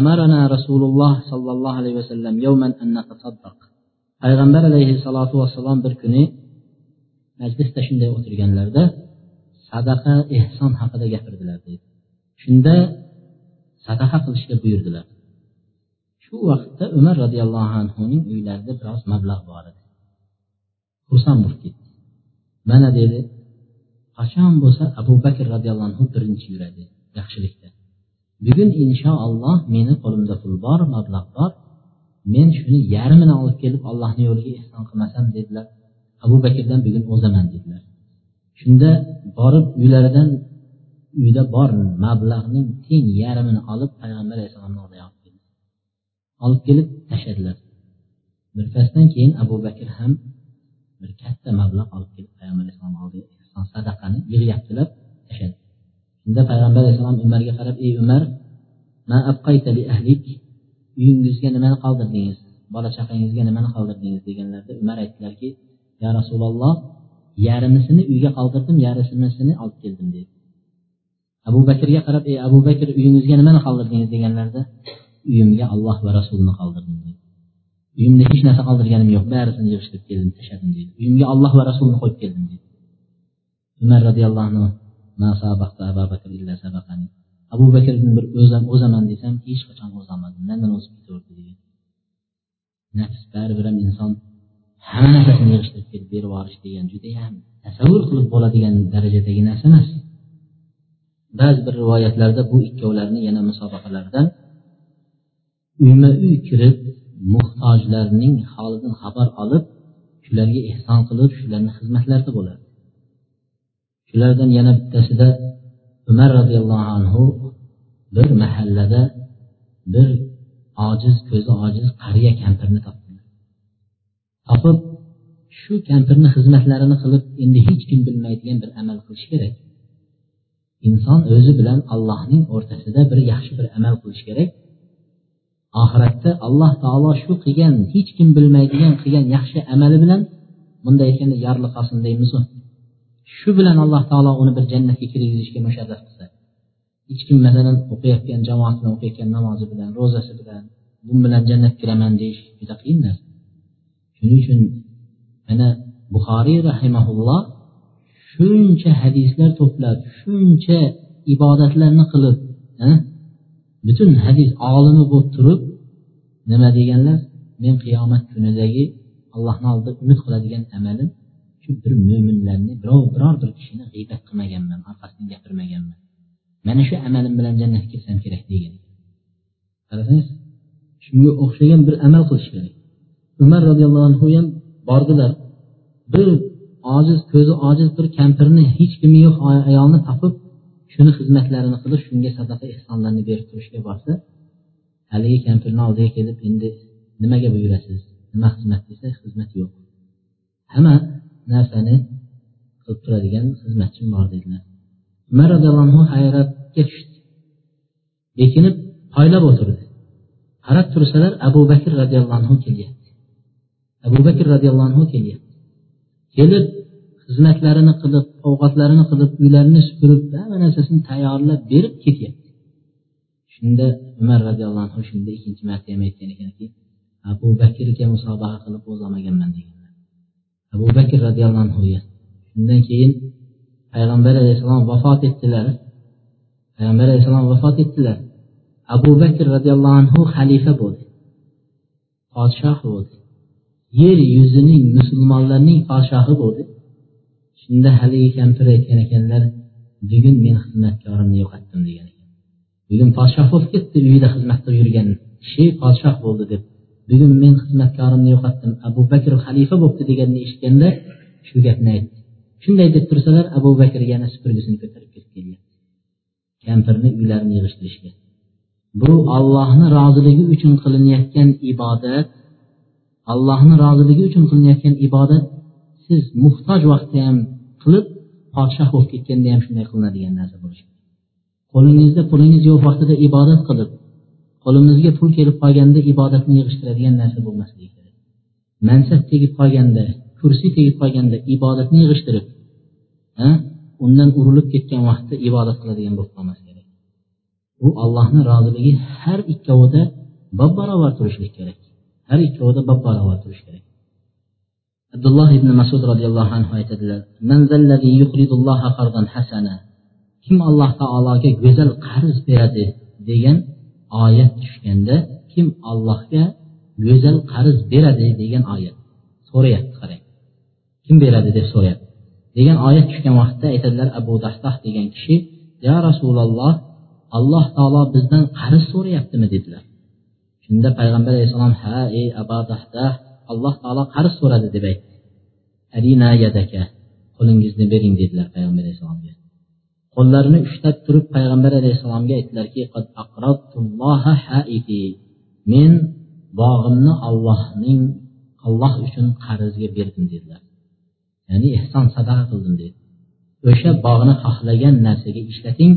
أمرنا رسول الله صلى الله عليه وسلم يوما أن نتصدق payg'ambar alayhissalotu vassalom bir kuni majlisda shunday o'tirganlarida sadaqa ehson haqida gapirdilar deydi shunda sadaqa qilishga buyurdilar Shu vaqtda umar roziyallohu anhuning uylarida biroz mablag' bor edi. Xursand bo'lib ketdi. Mana dedi qachon bo'lsa abu bakr roziyallohu anhu birinchi yuradi yaxshilikda. Bugun inshaalloh meni qo'limda pul bor mablag' bor. Men shuni yarmini olib kelib allohni yo'liga ehson qilmasam dedilar. Abu bakrdan bugun o'zaman dedilar. Shunda borib uylaridan uyda bor mablag'ning teng yarmini olib payg'ambar alayhissalomni oldiga olib kelib tashladilar. Birpasdan keyin abu bakr ham bir katta mablag' olib kelib payg'ambar alayhissalom oldiga sadaqani yig'yaptilar tashladi. Shunda payg'ambar alayhissalom umarga qarab ey umar uyingizga nimani qoldirdingiz? Bola chaqangizga nimani qoldirdingiz? deganlarida umar aytdilarki ya rasululloh yarmisini uyga qoldirdim yarmisini olib keldim dedi. Abu bakrga qarab ey abu bakr uyingizga nimani qoldirdingiz? deganlarida uyimga alloh va rasulini qoldirdim dedi. Uyimda hech narsa qoldirganim yo'q barisini yig'ishtirib keldim tashladim deydi uyimga alloh va rasulini qo'yib keldim deydi umar roziyallohu anhu abu bakrni bir o'zaman desam hech qachon o'zolmadim mandan o'zib ketaverdi degan nafs baribir ham inson hamma narsasini yig'ishtirib kelib berib yuborish degan judayam tasavvur qilib bo'ladigan darajadagi narsa emas. Ba'zi bir rivoyatlarda bu ikkovlarini yana musobaqalardan uyma uy kirib muhtojlarning holidan xabar olib shularga ehson qilib shularni xizmatlarida bo'ladi. Shulardan yana bittasida umar roziyallohu anhu bir mahallada bir ojiz ko'zi ojiz qariya kampirni topdilar topib shu kampirni xizmatlarini qilib endi hech kim bilmaydigan bir amal qilish kerak. Inson o'zi bilan allohning o'rtasida bir yaxshi bir amal qilish kerak. Oxiratda alloh taolo shu qilgan hech kim bilmaydigan qilgan yaxshi amali bilan bunday yorliq yarliqosin deymizu shu bilan alloh taolo uni bir jannatga kirgizishga musharraf qilsa.
Hech kim masalan o'qiyotgan jamoat bilan o'qiyotgan namozi bilan ro'zasi bilan bu bilan jannatga kiraman deyish juda qiyin narsa. Shuning uchun mana buxoriy rahimaulloh shuncha hadislar to'plab shuncha ibodatlarni qilib butun hadis olimi bo'lib turib nima deganlar? Men qiyomat kunidagi allohni oldida umid qiladigan amalim shu bir mo'minlarni birov biror bir kishini g'iybat qilmaganman orqasidan gapirmaganman. Mana shu amalim bilan jannatga kirsam kerak degan. Qarasangiz shunga o'xshagan bir amal qilish kerak. Umar roziyallohu anhu ham bordilar. Bir ojiz ko'zi ojiz bir kampirni hech kimi yo'q ayolni topib shuni xizmatlarini qilib shunga sadaqa ehsonlarni berib turishga borsa haligi kampirni oldiga kelib endi nimaga buyurasiz? Nima xizmat desa xizmat yo'q. Hamma narsani qilib turadigan xizmatchim bor dedilar. Umar roziyallohu anhu hayratga tushdi. Bekinib poylab o'tirdi. Qarab tursalar abu bakr roziyallohu anhu kelyapti. Abu bakr roziyallohu anhu kelyapti. Kelib xizmatlarini qilib ovqatlarini qilib uylarini supurib hamma narsasini tayyorlab berib ketyapti. Shunda umar roziyallohu anhu shunda ikkinchi marta ham aytgan ekanki abu bakrga musobaqa qilib o'zlamaganman olmaganman deganlar. Abu bakr roziyallohu anhuga shundan keyin payg'ambar alayhissalom vafot etdilar. Payg'ambar alayhissalom vafot etdilar. Abu bakr roziyallohu anhu xalifa bo'ldi. Podshoh bo'ldi. Yer yuzining musulmonlarning podshohi bo'ldi. Shunda haligi kampir aytgan ekanlar bugun men xizmatkorimni yo'qotdim degan bugun podshoh bo'lib ketdi uyida xizmat qilib yurgan kishi podshoh bo'ldi deb. Bugun men xizmatkorimni yo'qotdim. Abu bakr xalifa bo'libdi deganni eshitganda shu gapni aytdi. Shunday deb tursalar abu bakr yana supurgisini ko'tarib ketib kelyapti kampirni uylarini yig'ishtirishga. Bu ollohni roziligi uchun qilinayotgan ibodat allohni roziligi uchun qilinayotgan ibodat siz muhtoj vaqtda ham qilib podshoh bo'lib ketganda ham shunday qilinadigan narsa bo'lishi qo'lingizda pulingiz yo'q vaqtida ibodat qilib qo'limizga pul kelib qolganda ibodatni yig'ishtiradigan narsa bo'lmasligi kerak. Mansab tegib qolganda kursiy tegib qolganda ibodatni yig'ishtirib undan urilib ketgan vaqtda ibodat qiladigan bo'lib qolmas kerak. Bu allohni roziligi har ikkovida bab barobar turishlik kerak. Har ikkovida bab barobar turishi kerak. Abdulloh ibn masud roziyallohu anhu aytadilar kim alloh taologa go'zal qarz beradi degan oyat tushganda kim allohga go'zal qarz beradi degan oyat. So'rayapti qarang. Kim beradi deb so'rayapti. Degan oyat tushgan vaqtda aytadilar abu dahdah degan kishi ya rasululloh alloh taolo bizdan qarz so'rayaptimi? dedilar. Shunda payg'ambar alayhissalom ha ey abu dahdah alloh taolo qarz so'radi deb aytdi. Yadaka qo'lingizni bering dedilar payg'ambar alayhissalomga qo'llarini ushlab turib payg'ambar alayhissalomga aytdilarki men bog'imni ollohning olloh uchun qarzga berdim dedilar. Ya'ni ehson sadaqa qildim dedi. O'sha bog'ni xohlagan narsaga ishlating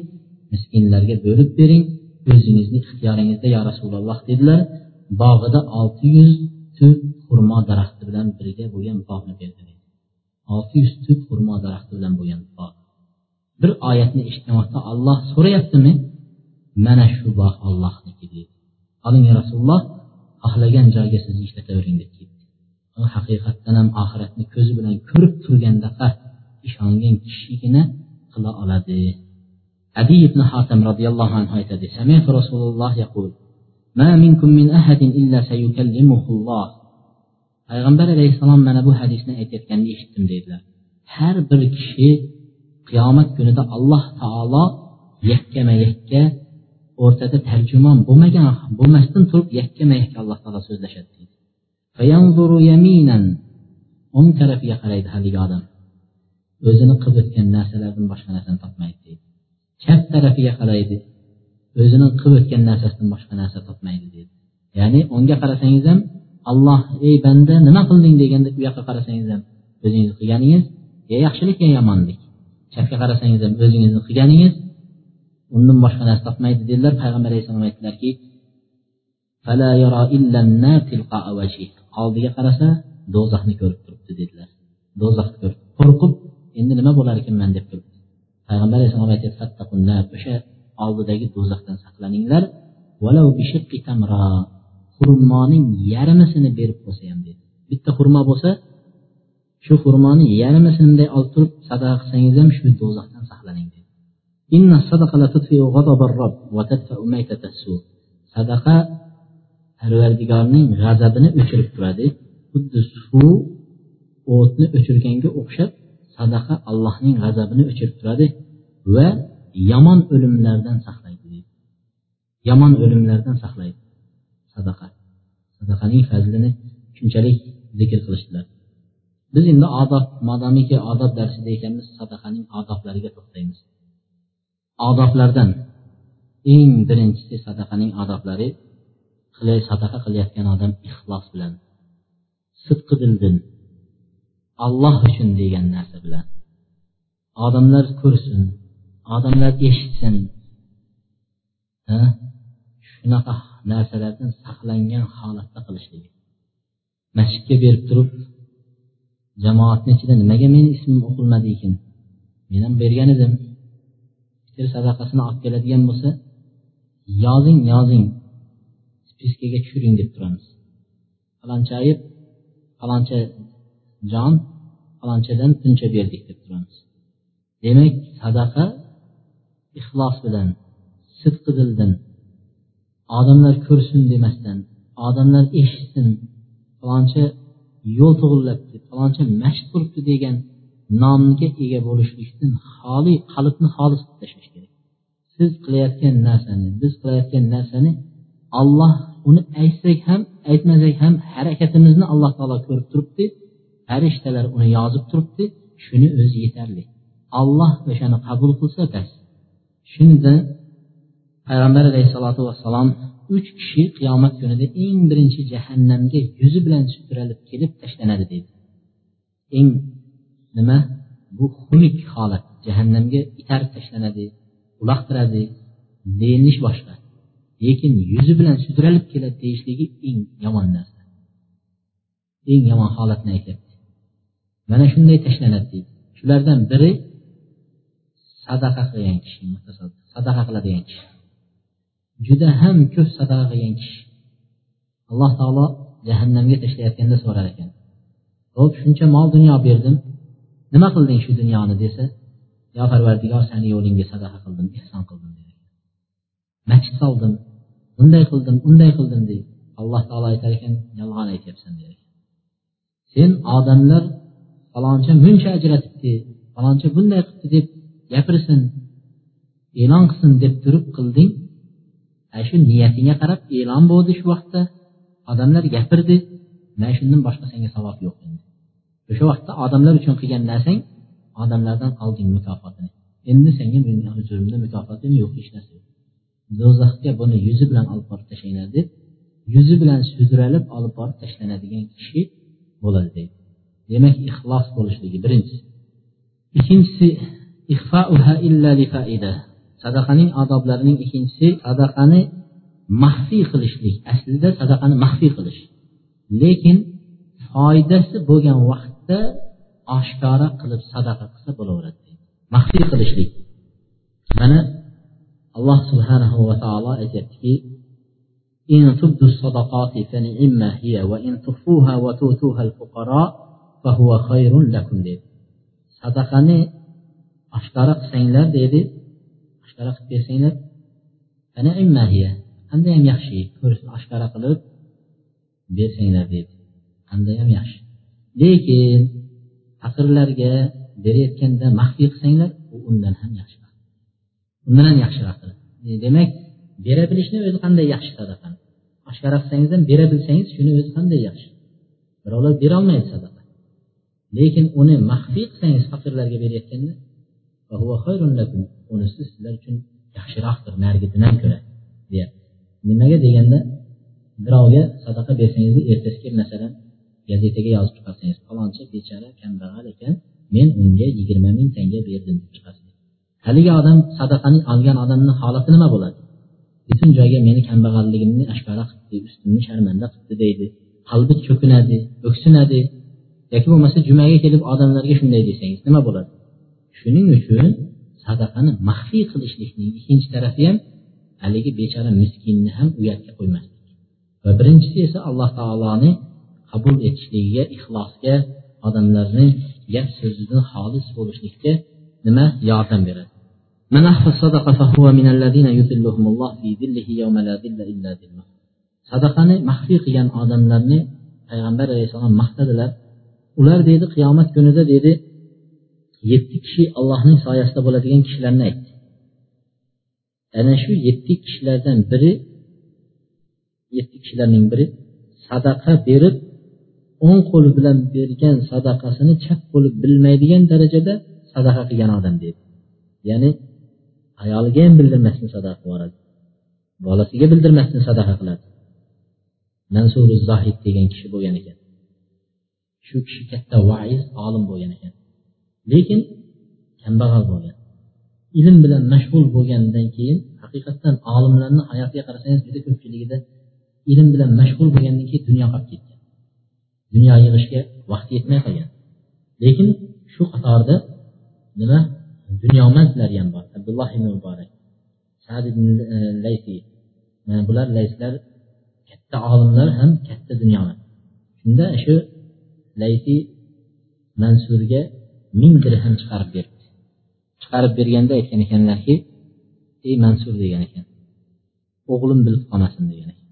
miskinlarga bo'lib bering o'zingizni ixtiyoringizda yo rasululloh dedilar. Bog'ida olti yuz tup xurmo daraxti bilan birga bo'lgan bog'ni berdi olti yuz tup xurmo daraxti bilan bo'lgan bog' bir oyatni eshitgan vaqtda olloh so'rayaptimi mana shu bog' ollohniki deydi oling ya rasululloh xohlagan joyga sizni ishlatavering deb ketdi haqiqatdan ham oxiratni ko'zi bilan ko'rib turgandaqa ishongan kishigina qila oladi adi ibn hotam roziyallohu anhu aytadi sami'tu rasululloh yaqul ما منكم من أحد إلا سيكلمه الله payg'ambar alayhissalom mana bu hadisni aytayotganini eshitdim deydilar har bir kishi qiyomat kunida alloh taolo yakkama yakka o'rtada tarjimon bo'lmagan bo'lmasdan turib yakkama yakka alloh taolo so'zlashadi deydi. O'ng tarafiga qaraydi haligi odam. O'zini qilib o'tgan narsalardan boshqa narsani topmaydi deydi. Chap tarafiga qaraydi. O'zini qilib o'tgan narsasidan boshqa narsa topmaydi deydi. Ya'ni o'ngga qarasangiz ham alloh ey banda nima qilding? deganda u yoqqa qarasangiz ham o'zingiz qilganingiz ya yaxshilik yo yomonlik. Chapga qarasangiz ham o'zingizni qilganingiz undan boshqa narsa topmaydi dedilar. Payg'ambar alayhissalom aytdilarki oldiga qarasa do'zaxni ko'rib turibdi dedilar. Do'zaxni ko'rib qo'rqib endi nima bo'lar ekanman? deb turibdi. Payg'ambar alayhissalom aytyapti o'sha oldidagi do'zaxdan saqlaninglar. Xurmoning yarmisini berib qo'ysa ham dedi. Bitta xurmo bo'lsa shu xurmoni yarmisini bunday olib turib sadaqa qilsangiz ham shu do'zaxdan saqlaning dedi sadaqa parvardigorning g'azabini o'chirib turadi xuddi suv o'tni o'chirganga o'xshab sadaqa allohning g'azabini o'chirib turadi va yomon o'limlardan saqlaydi deydi yomon o'limlardan saqlaydi sadaqa sadaqaning fazlini shunchalik zikr qilishdilar biz endi odob modomiki odob darsida ekanmiz sadaqaning odoblariga to'xtaymiz. Odoblardan eng birinchisi sadaqaning odoblari sadaqa qilayotgan odam ixlos bilan sidqi dildan alloh uchun degan narsa bilan. Odamlar ko'rsin odamlar eshitsin. Shunaqa narsalardan saqlangan holatda qilishligi masjidga berib turib jamoatni ichida nimaga meni ismim o'qilmadi ekan? Men ham bergan edim. Fitr sadaqasini olib keladigan bo'lsa yozing yozing. Spiskaga tushiring deb turamiz. Falonchayib faloncha jon falonchadan buncha berdik deb turamiz. Demak sadaqa ixlos bilan sidqi dildan odamlar ko'rsin demasdan odamlar eshitsin. Faloncha yo'l to'g'irlabdi faloncha mashq qilibdi degan nomga ega bo'lishlikdan xoli qalbni xolis qilib tashlash kerak. Siz qilayotgan narsani biz qilayotgan narsani olloh uni aytsak ham aytmasak ham harakatimizni alloh taolo ko'rib turibdi. Farishtalar uni yozib turibdi. Shuni o'zi yetarli. Olloh o'shani qabul qilsa bas. Shunda payg'ambar alayhissalotu vassalom uch kishi qiyomat kunida eng birinchi jahannamga yuzi bilan sudralib kelib tashlanadi deydi. Eng nima? Bu xunuk holat. Jahannamga itarib tashlanadi uloqtiradi deyilish boshqa. Lekin yuzi bilan sudralib keladi deyishligi eng yomon narsa. Eng yomon holatni aytyapti. Mana shunday tashlanadi deydi. Shulardan biri sadaqa qilgan kishi sadaqa qiladigan kishi. Juda ham ko'p sadaqa qilgan kishi. Alloh taolo jahannamga tashlayotganda so'rar ekan. Ho'p shuncha mol dunyo berdim. Nima qilding shu dunyoni desa yo parvardigor sani yo'lingga sadaqa qildim ehson qildim masjid soldim bunday qildim unday qildim deydi. Alloh taolo aytar ekan yolg'on aytyapsan der sen odamlar faloncha muncha ajratibdi faloncha bunday qilibdi deb gapirsin e'lon qilsin deb turib qilding ana shu niyatingga qarab e'lon bo'ldi shu vaqtda odamlar gapirdi. Mana shundan boshqa senga savob yo'q endi. O'sha vaqtda odamlar uchun qilgan narsang odamlardan olding mukofotini. Endi senga meni huzurimda mukofotim yo'q hech narsa yo'q. Do'zaxga buni yuzi bilan olib borib tashlanglar deb yuzi bilan sudralib olib borib tashlanadigan kishi bo'ladi deydi. Demak ixlos bo'lishligi birinchisi. Ikkinchisi sadaqaning odoblarining ikkinchisi sadaqani maxfiy qilishlik aslida sadaqani maxfiy qilish lekin foydasi bo'lgan vaqtda oshkora qilib sadaqa qilsa bo'laveradi maxfiy qilishlik mana alloh subhanahu va taolo aytyaptiki إن تبدوا الصدقات فنعما هي وإن تخفوها وتؤتوها الفقراء فهو خير لكم deydi sadaqani oshkora qilsanglar deydi oshkora qilib bersanglar qandayyam yaxshi oshkora qilib bersanglar deydi. Qandayyam yaxshi. Lekin faqirlarga berayotganda maxfiy qilsanglar u undan ham yaxshiroq. Undan ham yaxshiroq e, demak bera bilishni o'zi qanday yaxshi sadaqa? Oshkora qilsangiz ham bera bilsangiz shuni o'zi qanday yaxshi? Birovlar berolmaydi sadaqa. Lekin uni maxfiy qilsangiz faqirlarga berayotganda unisi sizlar uchun yaxshiroqdir narigidan ko'ra deyapti nimaga deganda birovga sadaqa bersangiz ertasi kelib masalan gazetaga yozib chiqarsangiz falonchi bechora kambag'al ekan men unga yigirma ming tanga berdim deb chiqarsiz haligi odam sadaqani olgan odamni holati nima bo'ladi? Butun joyga meni kambag'alligimni ashkora qilibdi ustimni sharmanda qilibdi deydi qalbi cho'kinadi o'ksinadi. Yoki bo'lmasa jumaga kelib odamlarga shunday desangiz nima bo'ladi? shuning uchun sadaqani maxfiy qilishlikning ikkinchi tarafi ham haligi bechora miskinni ham uyatga qo'ymaslik va birinchisi esa alloh taoloni qabul etishligiga ixlosga odamlarni gap so'zidan xolis bo'lishlikka nima yordam beradi من أخفى الصدقة فهو من الذين يذلهم الله في ذله يوم لا ذل إلا ذله sadaqani maxfiy qilgan odamlarni payg'ambar alayhissalom maqtadilar ular deydi qiyomat kunida deydi yetti kishi allohning soyasida bo'ladigan kishilarni aytdi ana shu yetti kishilardan biri yetti kishilarning biri sadaqa berib o'ng qo'li bilan bergan sadaqasini chap qo'li bilmaydigan darajada sadaqa qilgan odam deydi. Ya'ni ayoliga ham bildirmasdan sadaqa qilib yuboradi. Bolasiga bildirmasdan sadaqa qiladi. Mansuri zohid degan kishi bo'lgan ekan. Shu kishi katta vaiz olim bo'lgan ekan. Lekin kambag'al bo'lgan ilm bilan mashg'ul bo'lgandan keyin haqiqatdan olimlarni hayotiga qarasangiz juda ko'pchiligida ilm bilan mashg'ul bo'lgandan keyin dunyo qolib ketgan dunyo yig'ishga vaqti yetmay qolgan. Lekin shu qatorda nima? Dunyomandlar ham bor. Abdulloh ibn muborak sad ibn e, laysi mana bular layslar katta olimlar ham katta dunyomand shunda shu laysi mansurga ming dirham chiqarib berdi chiqarib berganda aytgan ekanlarki ey mansur degan ekan. O'g'lim bilib qolmasin degan ekan.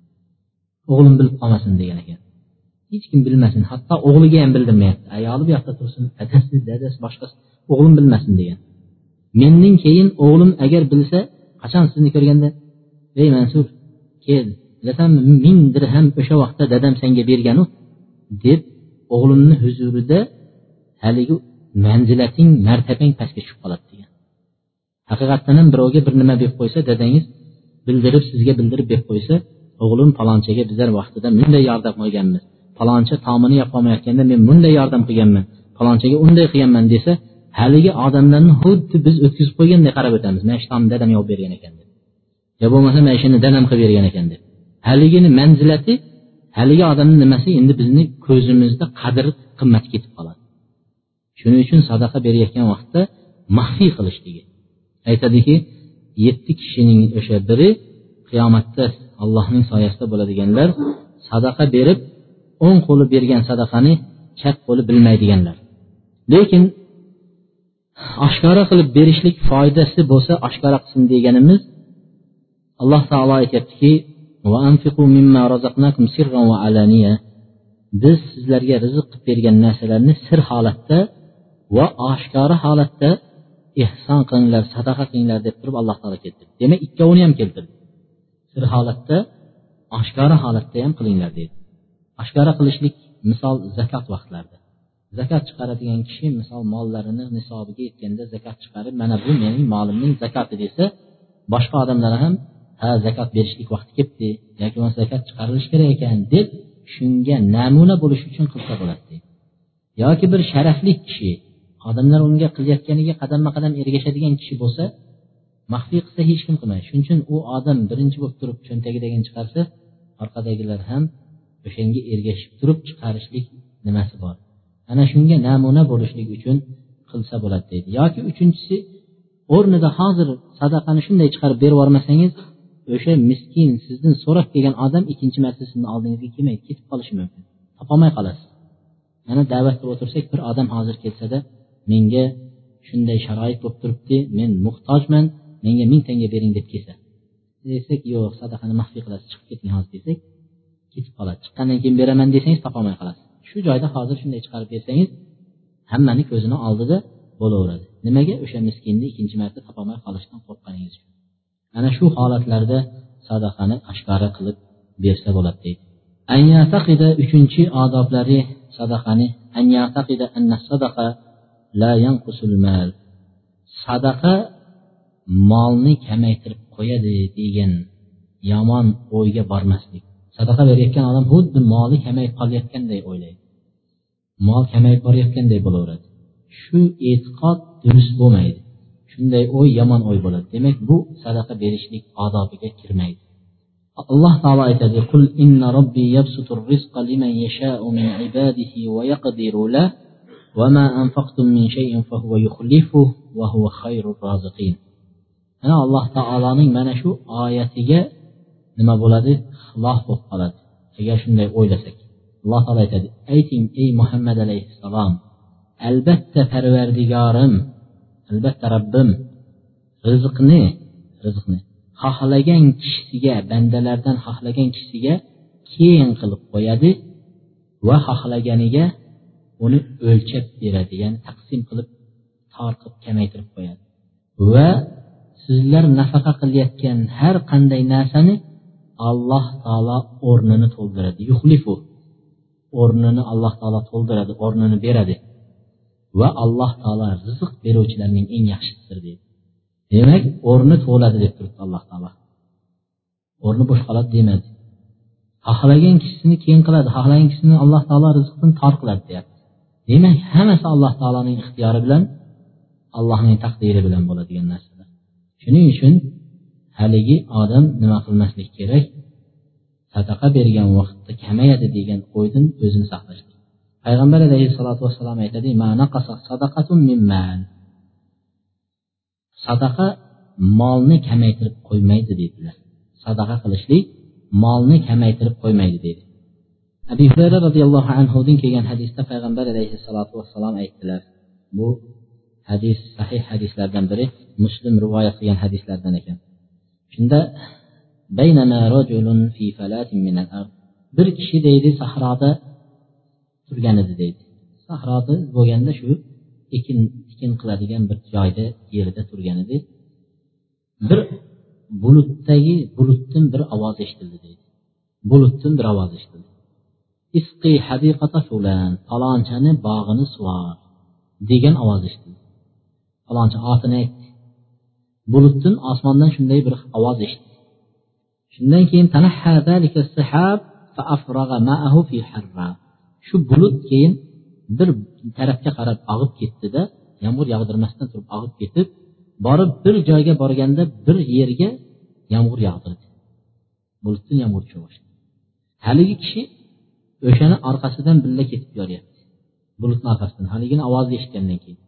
O'g'lim bilib qolmasin degan ekan. Hech kim bilmasin. Hatto o'g'liga ham bildirmayapti. Ayoli bu yoqda tursin adasi dadasi boshqasi o'g'lim bilmasin degan. Mendan keyin o'g'lim agar bilsa qachon sizni ko'rganda ey mansur kel bilasanmi ming dirham o'sha vaqtda dadam senga berganu deb o'g'limni huzurida haligi manzilating martabang pastga tushib qoladi degan. Haqiqatdan ham birovga bir nima berib qo'ysa dadangiz bildirib sizga bildirib berib qo'ysa o'g'lim palonchaga bizlar vaqtida bunday yordam qilganmiz paloncha tomini yopolmayotganda men bunday yordam qilganman palonchaga unday qilganman desa haligi odamlarni xuddi biz o'tkazib qo'yganday qarab o'tamiz. Mana shu tomni dadam yopib bergan ekan deb. Yo bo'lmasa mana shuni dadam qilib bergan ekan deb. Haligini manzilati haligi odamni nimasi endi bizni ko'zimizda qadr qimmati ketib qoladi. Shuning uchun sadaqa berayotgan vaqtda maxfiy qilishligi aytadiki yetti kishining o'sha biri qiyomatda allohning soyasida bo'ladiganlar sadaqa berib o'ng qo'li bergan sadaqani chap qo'li bilmaydiganlar. Lekin oshkora qilib berishlik foydasi bo'lsa oshkora qilsin deganimiz alloh taolo aytyaptiki biz sizlarga rizq qilib bergan narsalarni sir holatda va oshkora holatda ehson qilinglar sadaqa qilinglar deb turib alloh taolo keltirdi. Demak ikkovini ham keltirdi. Sir holatda oshkora holatda ham qilinglar dedi. Oshkora qilishlik misol zakot vaqtlarida. Zakot chiqaradigan kishi misol mollarini nisobiga yetganda zakot chiqarib mana bu mening molimning zakoti desa boshqa odamlar ham ha zakot berishlik vaqti kelibdi yoki bo'lmasa zakot chiqarilishi kerak ekan deb shunga namuna bo'lish uchun qilsa bo'ladi deydi yoki bir sharafli kishi odamlar unga qilayotganiga qadamma qadam ergashadigan kishi bo'lsa maxfiy qilsa hech kim qilmaydi shuning uchun u odam birinchi bo'lib turib cho'ntagidagini chiqarsa orqadagilar ham o'shanga ergashib turib chiqarishlik nimasi bor. Ana shunga namuna bo'lishlik uchun qilsa bo'ladi deydi. Yoki uchinchisi o'rnida hozir sadaqani shunday chiqarib berib yubormasangiz o'sha miskin sizdan so'rab kelgan odam ikkinchi marta sizni oldingizga kelmaydi ketib qolishi mumkin. Topolmay qolasiz. Mana da'vat qilib o'tirsak bir odam hozir kelsada menga shunday sharoit bo'lib turibdi men muhtojman menga ming tanga bering deb kelsa. Desak yo'q sadaqani maxfiy qilasiz chiqib keting hozir desak ketib qoladi. Chiqqandan keyin beraman desangiz topolmay qolasiz shu joyda hozir shunday chiqarib bersangiz hammani ko'zini oldida bo'laveradi. Nimaga? O'sha miskinni ikkinchi marta topolmay qolishdan qo'rqqaningiz uchun. Ana shu holatlarda sadaqani oshkora qilib bersa bo'ladi deydi. Uchinchi odoblari sadaqani sadaqa sadaqa molni kamaytirib qo'yadi degan yomon o'yga bormaslik sadaqa berayotgan odam xuddi moli kamayib qolayotganday o'ylaydi mol kamayib borayotganday bo'laveradi shu e'tiqod durust bo'lmaydi shunday o'y yomon o'y bo'ladi demak bu sadaqa berishlik odobiga kirmaydi alloh taolo aytadi qul inna robbi yabsutur rizqa liman yasha'u min ibadihi va yaqdiru lah mana alloh taoloning mana shu oyatiga nima bo'ladi? Xilof bo'lib qoladi. Agar shunday o'ylasak. Alloh taolo aytadi ayting ey muhammad alayhissalom albatta parvardigorim albatta robbim rizqni rizqni xohlagan kishisiga bandalardan xohlagan kishisiga keng qilib qo'yadi va xohlaganiga uni o'lchab beradi ya'ni taqsim qilib tortib kamaytirib qo'yadi. Va sizlar nafaqa qilayotgan har qanday narsani alloh taolo o'rnini to'ldiradi. Yuhlifu o'rnini alloh taolo to'ldiradi o'rnini beradi. Va alloh taolo rizq beruvchilarning eng yaxshisidir deydi. Demak o'rni to'ladi deb turibdi alloh taolo. O'rni bo'sh qoladi demadi. Xohlagan kishisini keyin qiladi xohlagan kishisini alloh taolo rizqini tor qiladi deyapti. Demak hammasi alloh taoloning ixtiyori bilan allohning taqdiri bilan bo'ladigan narsalar. Shuning uchun haligi odam nima qilmaslik kerak? Sadaqa bergan vaqtda kamayadi degan o'ydan o'zini saqlash payg'ambar alayhissalotu vassalom aytadi sadaqa molni kamaytirib qo'ymaydi deydilar sadaqa qilishlik molni kamaytirib qo'ymaydi deydi abi hurayra roziyallohu anhudan kelgan hadisda payg'ambar alayhissalotu vassalom aytdilar. Bu hadis sahih hadislardan biri muslim rivoyat qilgan hadislardan ekan. Shunda bir kishi deydi sahroda turgan edi deydi. Sahroda bo'lganda shu ekin tikin qiladigan bir joyda yerda turgan edi. Bir bulutdagi bulutdan bir ovoz eshitildi deydi. Bulutdan bir ovoz eshitildi. Isqi hadiqata fulan falonchani bog'ini sug'or degan ovoz eshitildi falonchi otini aytdi bulutdan osmondan shunday bir ovoz eshitdi. Shundan keyin shu bulut keyin bir tarafga qarab og'ib ketdida yomg'ir yog'dirmasdan turib og'ib ketib borib bir joyga borganda bir yerga yomg'ir yog'dirdi. Bulutdan yomg'ir tusha boshladi haligi kishi o'shani orqasidan birga ketib boryapti bulutni orqasidan. Haligini ovozni eshitgandan keyin.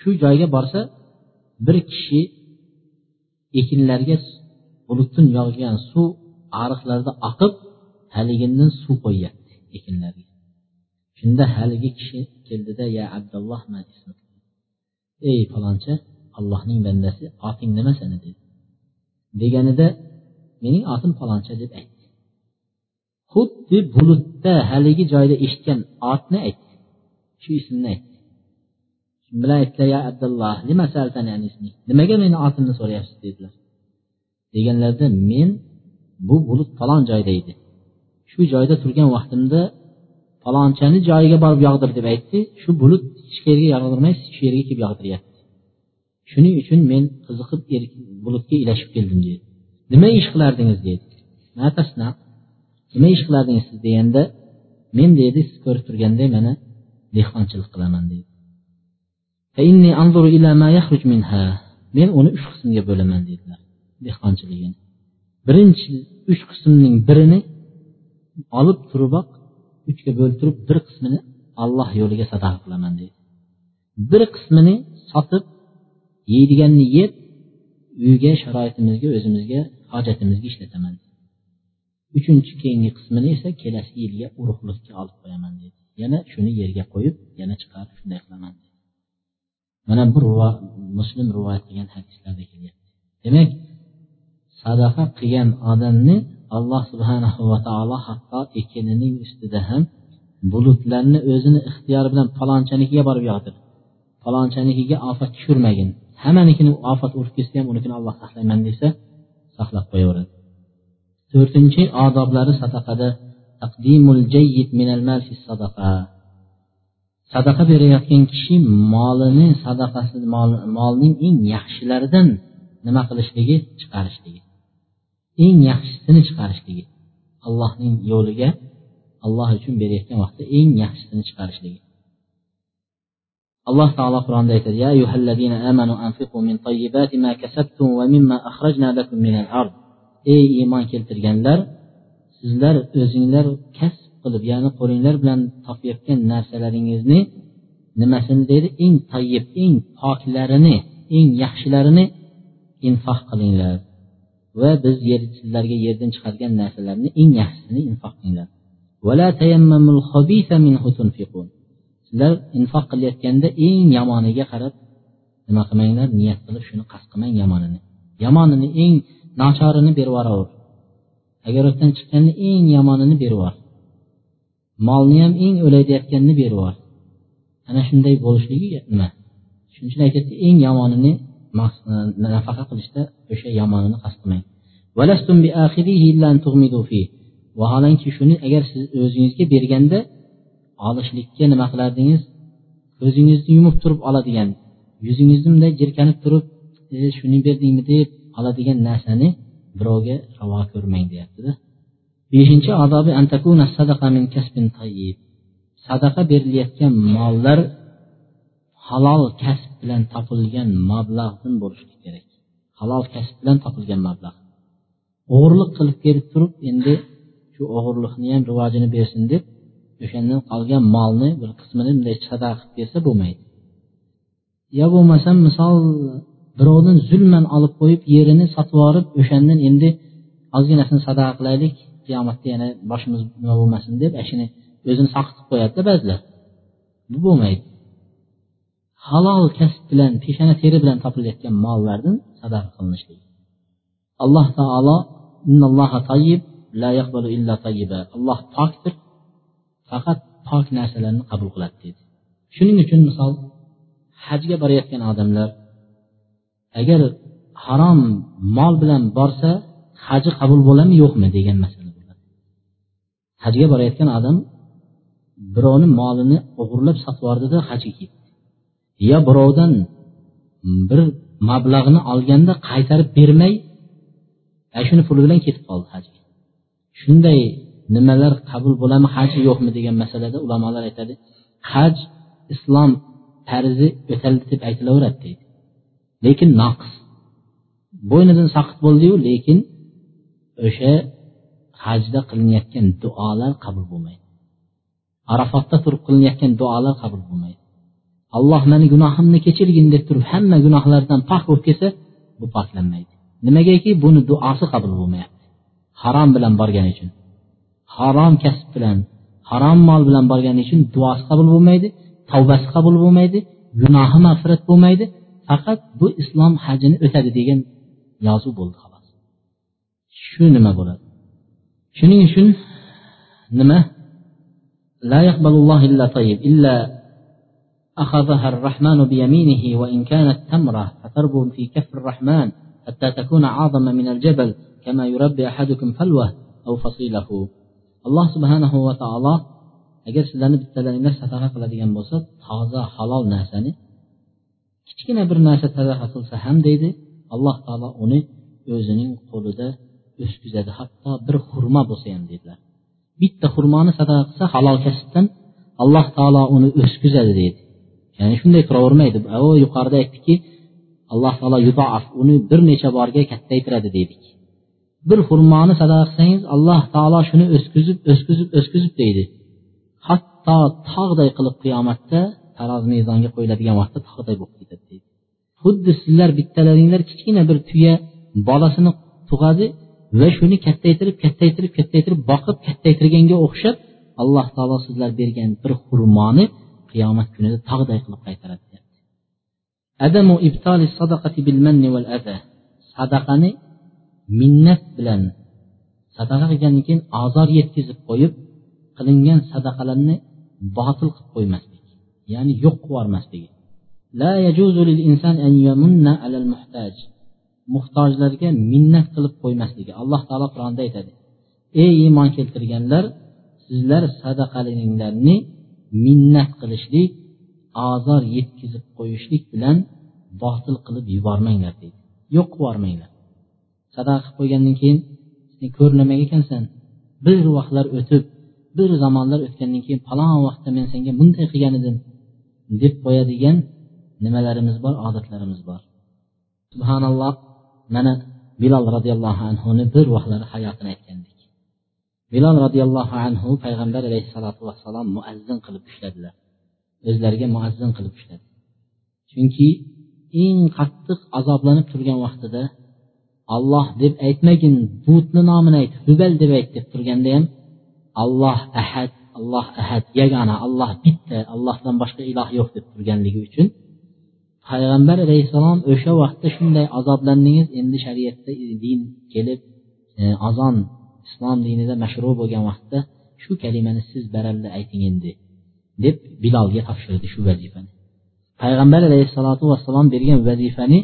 Shu joyga borsa bir kishi ekinlarga bulutdan yog'gan suv ariqlarda oqib haligindan suv qo'yyapti ekinlarga. Shunda haligi kishi keldida ya abdulloh ey falonchi allohning bandasi oting nima seni dedi. Deganida mening otim faloncha deb aytdi. Xuddi bulutda haligi joyda eshitgan otni aytdi. Shu ismni aytdi. Shu bilan aytdilar ya abdulloh nimaga meni otimni so'rayapsiz? dedilar. Deganlarida men bu bulut falon joyda edi. Shu joyda turgan vaqtimda falonchani joyiga borib yog'dir deb aytdi. Shu bulut hech qayerga yog'dirmay shu yerga kelib yog'diryapti shuning uchun men qiziqib bulutga ilashib keldim dedi nima ish qilardingiz dedi nima ish qilardingiz siz deganda men deydi siz ko'rib turganday mana dehqonchilik qilaman deydi. Men uni uch qismga bo'laman dedilar dehqonchiligini. Birinchi uch qismning birini olib turiboq uchga bo'lib turib bir qismini alloh yo'liga sadaqa qilaman deydi. Bir qismini sotib yeydiganni yeb uyga sharoitimizga o'zimizga hojatimizga ishlataman. Uchinchi keyingi qismini esa kelasi yilga urug'likka olib qo'yaman deydi yana shuni yerga qo'yib yana chiqarib shunday qilaman mana bu muslim rivoyat qilgan hadislarda kelyapti. Demak sadaqa qilgan odamni alloh subhanahu va taolo hatto ekinining ustida ham bulutlarni o'zini ixtiyori bilan falonchanikiga borib yog'dir falonchanikiga ofat tushirmagin. Hammanikini ofat urib ketsa ham unikini olloh saqlayman desa saqlab qo'yaveradi. To'rtinchi odoblari sadaqada. Taqdimul jayyid minal mal fi sadaqa. Sadaqa berayotgan kishi molini sadaqasi molning eng yaxshilaridan nima qilishligi? Chiqarishligi. Eng yaxshisini chiqarishligi. Allohning yo'liga alloh uchun berayotgan vaqtda eng yaxshisini chiqarishligi. Alloh taolo qur'onda aytadi ya ayyuhallazina amanu anfiqu min tayyibati ma kasabtum va mimma akhrajna lakum min al-ard. Ey iymon keltirganlar sizlar o'zinglar kasb qilib ya'ni qo'linglar bilan topayotgan narsalaringizni nimasini deydi? Eng tayyib eng poklarini eng yaxshilarini infoq qilinglar. Va biz yer sizlarga yerdan chiqargan narsalarni eng yaxshisini infoq qilinglar. Sizlar infoq qilayotganda eng yomoniga qarab nima qilmanglar niyat qilib shuni qasd qilmang yomonini. Yomonini eng nachorini berib yuboraver agar o'tdan chiqqanda eng yomonini berib yubor molni ham eng o'lay deyotganini berib yubor ana shunday bo'lishligi nima? Shuning uchun aytyapti eng yomonini nafaqa qilishda o'sha yomonini qasd qilmang. Vaholanki shuni agar siz o'zingizga berganda olishlikka nima qilardingiz ko'zingizni yumib turib oladigan yuzingizni bunday jirkanib turib e shuni berdingmi? deb oladigan narsani birovga ravo ko'rmang deyaptida. Beshinchi odobi sadaqa berilayotgan mollar halol kasb bilan topilgan mablag'dan bo'lishi kerak. Halol kasb bilan topilgan mablag' o'g'irlik qilib kelib turib endi shu o'g'irlikni ham rivojini bersin deb o'shandan qolgan molni bir qismini bunday sadaqa qilib bersa bo'lmaydi. Yo bo'lmasam misol birovdan zulman olib qo'yib yerini sotib yuborib o'shandan endi ozginasini sadaqa qilaylik qiyomatda yana boshimiz nima bo'lmasin deb ashuni o'zini soqit qo'yadida ba'zilar. Bu bo'lmaydi. Halol kasb bilan peshona teri bilan topilayotgan mollardan sadaqa qilinishligi. Alloh taolo alloh pokdir faqat pok narsalarni qabul qiladi deydi shuning uchun misol hajga borayotgan odamlar agar harom mol bilan borsa haji qabul bo'ladimi yo'qmi degan masala bo'ladi. Hajga borayotgan odam birovni molini o'g'irlab sotib yubordida hajga ketdi. Yo birovdan bir mablag'ni olganda qaytarib bermay ana shuni puli bilan ketib qoldi hajga. Shunday nimalar qabul bo'ladimi haj yo'qmi degan masalada ulamolar aytadi haj islom farzi o'taldi deb aytilaveradi deydi. Lekin naqs bo'ynidan saqit bo'ldiyu lekin o'sha hajda qilinayotgan duolar qabul bo'lmaydi. Arafotda turib qilinayotgan duolar qabul bo'lmaydi. Alloh mani gunohimni kechirgin deb turib hamma gunohlardan pok bo'lib kelsa bu poklanmaydi. Nimagaki buni duosi qabul bo'lmayapti. Harom bilan borgani uchun. Harom kasb bilan harom mol bilan borgani uchun duosi qabul bo'lmaydi tavbasi qabul bo'lmaydi gunohi mag'firat bo'lmaydi faqat bu islom hajini o'tadi degan yozuv bo'ldi xolos shu nima bo'ladi shuning uchun nima لا يقبل الله إلا طيب إلا أخذها الرحمن بيمينه وإن كانت تمرة فتربو في كف الرحمن حتى تكون أعظم من الجبل كما يربي أحدكم فلوه أو فصيله alloh subhanahu va taolo agar sizlarni bittalaringlar sadaqa qiladigan bo'lsa toza halol narsani kichkina bir narsa sadaqa qilsa ham deydi alloh taolo uni o'zining qo'lida o'skizadi hatto bir xurmo bo'lsa ham dedilar bitta xurmoni sadaqa qilsa halol kasbdan alloh taolo uni o'skizadi deydi. Ya'ni shunday turavermaydi yuqorida aytdikki alloh taolo yudoaf uni bir necha borga kattaytiradi deydik. Bir xurmoni sadaqa qilsangiz alloh taolo shuni o'skizib o'skizib o'skizib deydi. Hatto tog'day qilib qiyomatda tarozi mezonga qo'yiladigan vaqtda tog'day bo'lib ketadi deydi. Xuddi sizlar bittalaringlar kichkina bir tuya bolasini tug'adi va shuni kattaytirib kattaytirib kattaytirib boqib kattaytirganga o'xshab alloh taolo sizlar bergan bir xurmoni qiyomat kunida tog'day qilib qaytaradi sadaqani minnat bilan sadaqa qilgandan keyin ozor yetkazib qo'yib qilingan sadaqalarni botil qilib qo'ymaslik ya'ni yo'q qilib yubormasligi muhtojlarga minnat qilib qo'ymasligi alloh taolo qur'onda aytadi. Ey iymon keltirganlar sizlar sadaqalaringlarni minnat qilishlik ozor yetkazib qo'yishlik bilan botil qilib yubormanglar deydi. Yo'q qilib yubormanglar. Sadaqa qilib qo'ygandan keyin sen ko'rinamak ekansan bir vaqtlar o'tib bir zamonlar o'tgandan keyin falon vaqtda men senga bunday qilgan edim deb qo'yadigan nimalarimiz bor odatlarimiz bor. Subhanalloh mana bilol roziyallohu anhuni bir vaqtlar hayotini aytgandik. Bilol roziyallohu anhu payg'ambar alayhissalotu vassalom muazzin qilib ushladilar. O'zlariga muazzin qilib ushladi. Chunki eng qattiq azoblanib turgan vaqtida olloh deb aytmagin butni nomini ayt hubal deb ayt deb turganda ham alloh ahad alloh ahad yagona alloh bitta allohdan boshqa iloh yo'q deb turganligi uchun payg'ambar alayhissalom o'sha vaqtda shunday azoblandingiz endi shariatda din kelib e, azon islom dinida mashru bo'lgan vaqtda shu kalimani siz baralla ayting endi deb bilolga topshirdi shu vazifani. Payg'ambar alayhissalotu vassalom bergan vazifani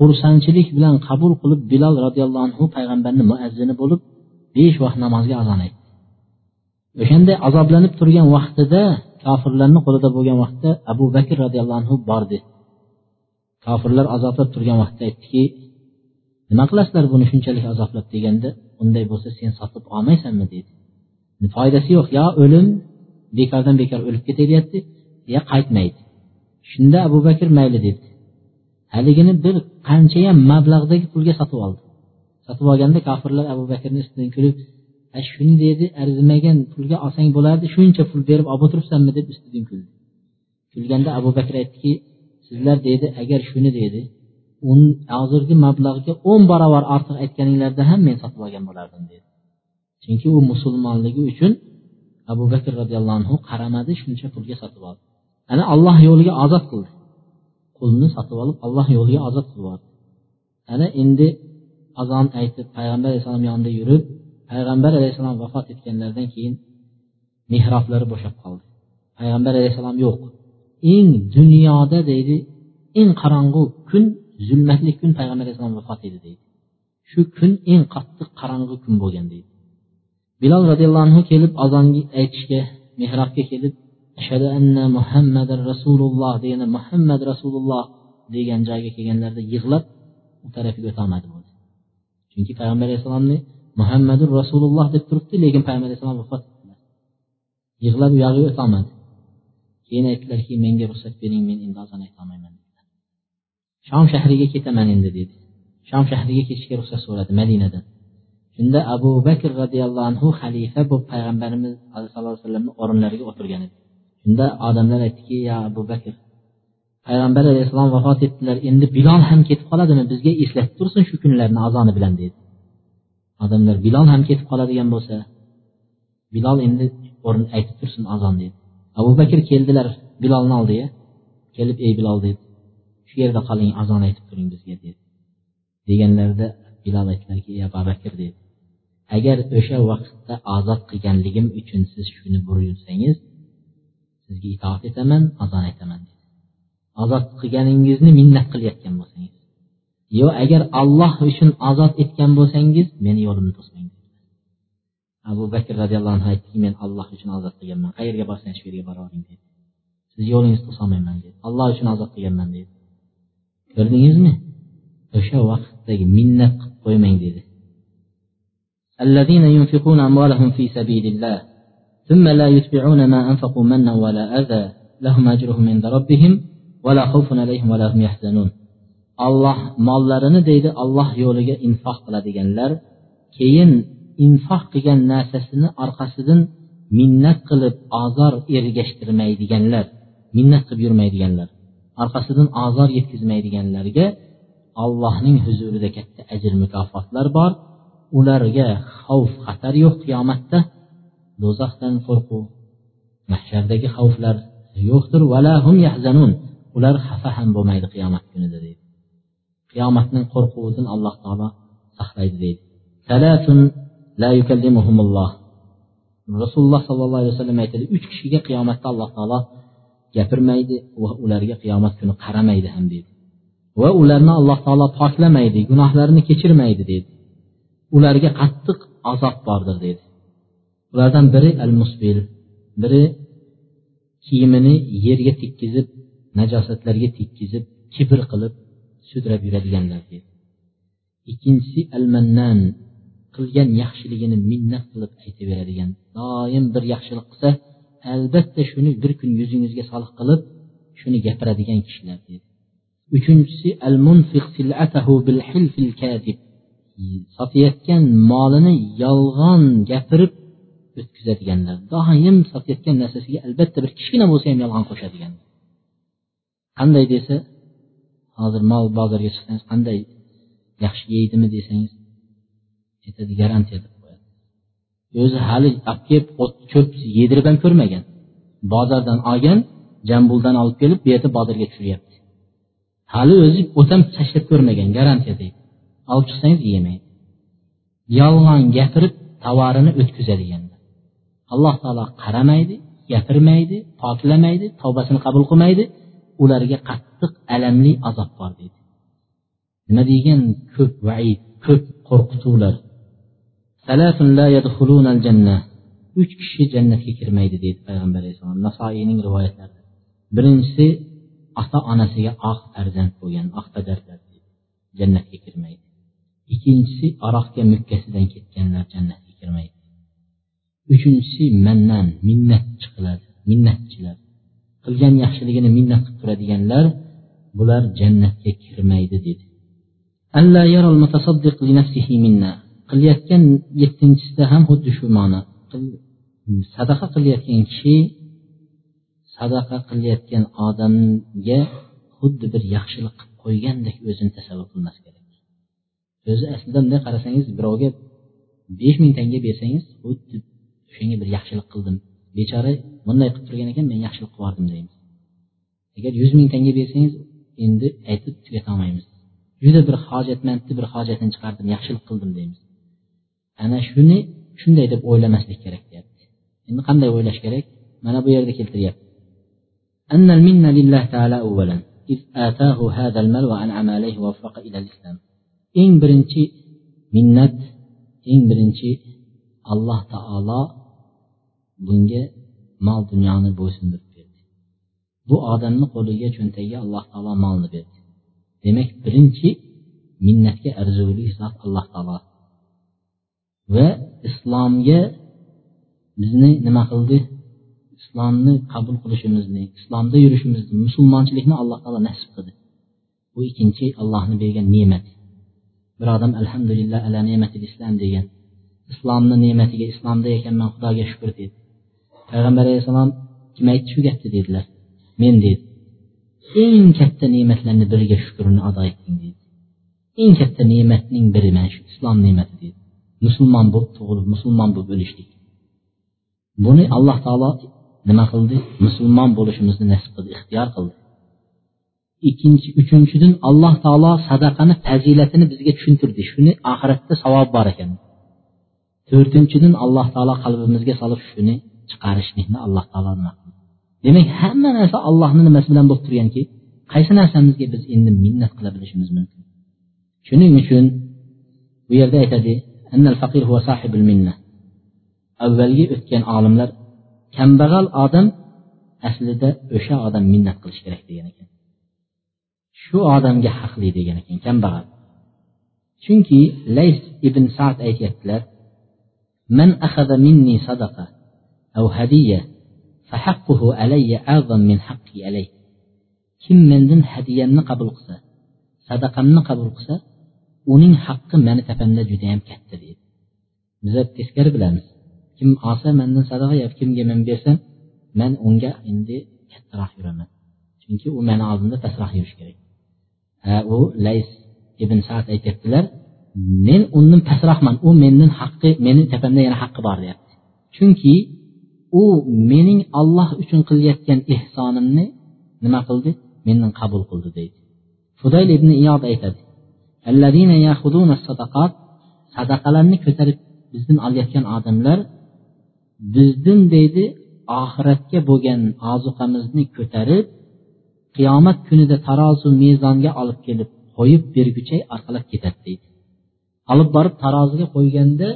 xursandchilik bilan qabul qilib bilol roziyallohu anhu payg'ambarni muazzini bo'lib besh vaqt namozga azon aytdi. O'shanday azoblanib turgan vaqtida kofirlarni qo'lida bo'lgan vaqtda abu bakr roziyallohu anhu bordi kofirlar azoblab turgan vaqtda aytdiki nima qilasizlar buni shunchalik azoblab? deganda unday bo'lsa sen sotib olmaysanmi? dedi. Foydasi yo'q yo o'lim bekordan bekor o'lib ketay deyapti yo qaytmaydi. Shunda abu bakr mayli dedi. Haligini bir qanchayam mablag'dagi pulga sotib oldi. Sotib olganda kofirlar abu bakrni ustidan kulib shuni dedi arzimagan pulga olsang bo'lardi shuncha pul berib olib o'tiribsanmi? deb ustidan kuldi. Kulganda abu bakr aytdiki sizlar dedi agar shuni deydi hozirgi mablag'ga o'n barobar ortiq aytganinglarda ham men sotib olgan bo'lardim dedi. Chunki u musulmonligi uchun abu bakr roziyallohu anhu qaramadi shuncha pulga sotib oldi. Ana alloh yo'liga ozod qildi. Qulni sotib olib alloh yo'liga ozod qilib yubordi. Ana endi azon aytib payg'ambar alayhissalom yonida yurib payg'ambar alayhissalom vafot etganlaridan keyin mehroblari bo'shab qoldi. Payg'ambar alayhissalom yo'q. Eng dunyoda deydi eng qorong'u kun zulmatli kun payg'ambar alayhissalom vafot edi deydi. Shu kun eng qattiq qorong'u kun bo'lgan deydi. Bilol roziyallohu anhu kelib azonni aytishga mehrobga kelib ashhadu anna muhammadan rasululloh deganda muhammad rasululloh degan joyga kelganlarida yig'lab u tarafiga o'tolmadi bo'ldi chunki payg'ambar alayhissalomni muhammadu rasululloh deb turibdi lekin payg'ambar alayhissalom vafot etdilar yig'lab u yog'iga o'tolmadi keyin aytdilarki menga ruxsat bering men endi azon aytolmayman dedilar. Shom shahriga ketaman endi dedi. Shom shahriga ketishga ruxsat so'radi madinadan. Shunda abu bakr roziyallohu anhu xalifa bo'lib payg'ambarimiz sallallohu alayhi vasallamni o'rinlariga o'tirgan edi. Shunda odamlar aytdiki ya abu bakr payg'ambar alayhissalom vafot etdilar endi bilol ham ketib qoladimi? Bizga eslatib tursin shu kunlarni azoni bilan dedi. Odamlar bilol ham ketib qoladigan bo'lsa bilol endi o'rin aytib tursin azon dedi. Abu bakr keldilar bilolni oldiga kelib ey bilol dedi. Shu yerda qoling azon aytib turing bizga dedi. Deganlarida bilol aytdilarki ey abu bakr dedi. Agar o'sha vaqtda ozod qilganligim uchun siz shuni buyursangiz sizga itoat etaman azon aytaman dedi ozod qilganingizni minnat qilayotgan bo'lsangiz yo agar alloh uchun ozod etgan bo'lsangiz meni yo'limni to'smang abu bakr roziyallohu anhu aytdiki men alloh uchun ozod qilganman qayerga borsang shu yerga boravering dedi siz yo'lingizni to'solmayman dedi alloh uchun ozod qilganman dedi ko'rdingizmi o'sha vaqtdagi minnat qilib qo'ymang dedi الذين ينفقون أموالهم في سبيل الله ثم لا يتبعون ما أنفقوا منا ولا أذى لهم أجرهم عند ربهم ولا خوف عليهم ولا هم يحزنون olloh mollarini deydi olloh yo'liga infoq qiladiganlar keyin infoq qilgan narsasini orqasidan minnat qilib ozor ergashtirmaydiganlar minnat qilib yurmaydiganlar orqasidan ozor yetkazmaydiganlarga allohning huzurida katta ajr mukofotlar bor ularga xavf xatar yo'q qiyomatda Do'zaxdan qo'rquv mahshardagi xavflar yo'qdir ular xafa ham bo'lmaydi qiyomat kunida deydi. Qiyomatning qo'rquvidan alloh taolo saqlaydi deydi. Rasululloh sollallohu alayhi vasallam aytadi uch kishiga qiyomatda alloh taolo gapirmaydi va ularga qiyomat kuni qaramaydi ham deydi. Va ularni alloh taolo poklamaydi gunohlarini kechirmaydi deydi. Ularga qattiq azob bordir deydi. Ulardan biri al musbil biri kiyimini yerga tekkizib najosatlarga tekkizib kibr qilib sudrab yuradiganlar dedi. Ikkinchisi al mannan qilgan yaxshiligini minnat qilib aytaveradigan doim bir yaxshilik qilsa albatta shuni bir kun yuzingizga soliq qilib shuni gapiradigan kishilar dedi. Uchinchisi al munfiq silatahu bil hilfil kadib sotayotgan molini yolg'on gapirib o'tkazadiganlar. Doim sotayotgan narsasiga albatta bir kichkina bo'lsa ham yolg'on qo'shadigan. Qanday desa hozir mol bozorga chiqsangiz qanday yaxshi yeydimi desangiz aytadi garantiya deb qo'yadi. O'zi hali olib kelib o't cho'p yedirib ham ko'rmagan. Bozordan olgan jambuldan olib kelib bu yerda bozorga tushiryapti. Hali o'zi o't ham tashlab ko'rmagan garantiya deydi. Olib chiqsangiz yemaydi. Yolg'on gapirib tovarini o'tkazadigan. Alloh taolo qaramaydi gapirmaydi poklamaydi tavbasini qabul qilmaydi. Ularga qattiq alamli azob bor deydi. Nima degan ko'p vaid ko'p qo'rqituvlar. Uch kishi jannatga kirmaydi deydi payg'ambar alayhissalom nasoiyning rivoyatlarida birinchisi ota onasiga oq farzand bo'lgan oq farzandlar jannatga kirmaydi. Ikkinchisi aroqga mukkasidan ketganlar jannatga kirmaydi. Uchinchisi mannan minnatchi qiladi minnatchilar. Qilgan yaxshiligini minnat qilib turadiganlar bular jannatga kirmaydi dedi. Qilayotgan yettinchisida ham xuddi shu ma'no. Sadaqa qilayotgan kishi sadaqa qilayotgan odamga xuddi bir yaxshilik qilib qo'ygandek o'zini tasavvur qilmas kerak. O'zi aslida bunday qarasangiz birovga besh ming tanga bersangiz xuddi shunga bir yaxshilik qildim bechora bunday qilib turgan ekan men yaxshilik qilib yubordim deymiz. Agar yuz ming tanga bersangiz endi aytib tugatolmaymiz. Juda bir hojatmandni bir hojatini chiqardim yaxshilik qildim deymiz. Ana shuni shunday deb o'ylamaslik kerak deyapti. Endi qanday o'ylash kerak? Mana bu yerda keltiryapti. Eng birinchi minnat eng birinchi alloh taolo bunga mol dunyoni bo'ysundirib berdi. Bu odamni qo'liga cho'ntagiga alloh taolo molni berdi. Demak birinchi minnatga arzuli zot alloh taolo. Va islomga bizni nima qildi? İslomni qabul qilishimizni islomda yurishimizni musulmonchilikni alloh taolo nasib qildi. Bu ikkinchi allohni bergan ne'mat. Bir odam alhamdulillah ala ne'matil islom degan islomni ne'matiga islomda ekanman xudoga shukur dedi payg'ambar alayhissalom aytdi shu gapni dedilar men dedi eng katta ne'matlarni biriga shukrini ado etding dedi eng katta ne'matning biri mana shu islom ne'mati dedi musulmon bo'lib tug'ilib musulmon bo'lib o'lishlik buni alloh taolo nima qildi musulmon bo'lishimizni nasib qildi ixtiyor qildi ikkinchi uchinchidan alloh taolo sadaqani fazilatini bizga tushuntirdi shuni oxiratda savob bor ekan to'rtinchidan alloh taolo qalbimizga solib shuni chiqarishlikni alloh taolo nima qildi? Demak hamma narsa allohni nimasi bilan bo'lib turganki qaysi narsamizga biz endi minnat qila bilishimiz mumkin? Shuning uchun bu yerda aytadi avvalgi o'tgan olimlar kambag'al odam aslida o'sha odam minnat qilish kerak degan ekan. Shu odamga haqli degan ekan kambag'al. Chunki lays ibn sad aytyaptilar man minni sadaqa أو هدية فحقه علي أعظم من حقي عليه kim mendan hadiyamni qabul qilsa sadaqamni qabul qilsa uning haqqi mani tepamda judayam katta deydi biza teskari bilamiz kim olsa mandan sadaqa yo kimga men bersam man unga endi kattaroq yuraman chunki u mani oldimda pastroq yurishi kerak ha u lays ibn sad aytyaptilar men undan pastroqman u mendan haqqi meni tepamda yana haqqi bor deyapti chunki u mening olloh uchun qilayotgan ehsonimni nima qildi? Mendan qabul qildi deydi. Fudayl ibn iyod aytadi. Sadaqalarni ko'tarib bizdan olayotgan odamlar bizdan deydi oxiratga bo'lgan ozuqamizni ko'tarib qiyomat kunida tarozu mezonga olib kelib qo'yib bergucha orqalab ketadi deydi. Olib borib taroziga qo'yganda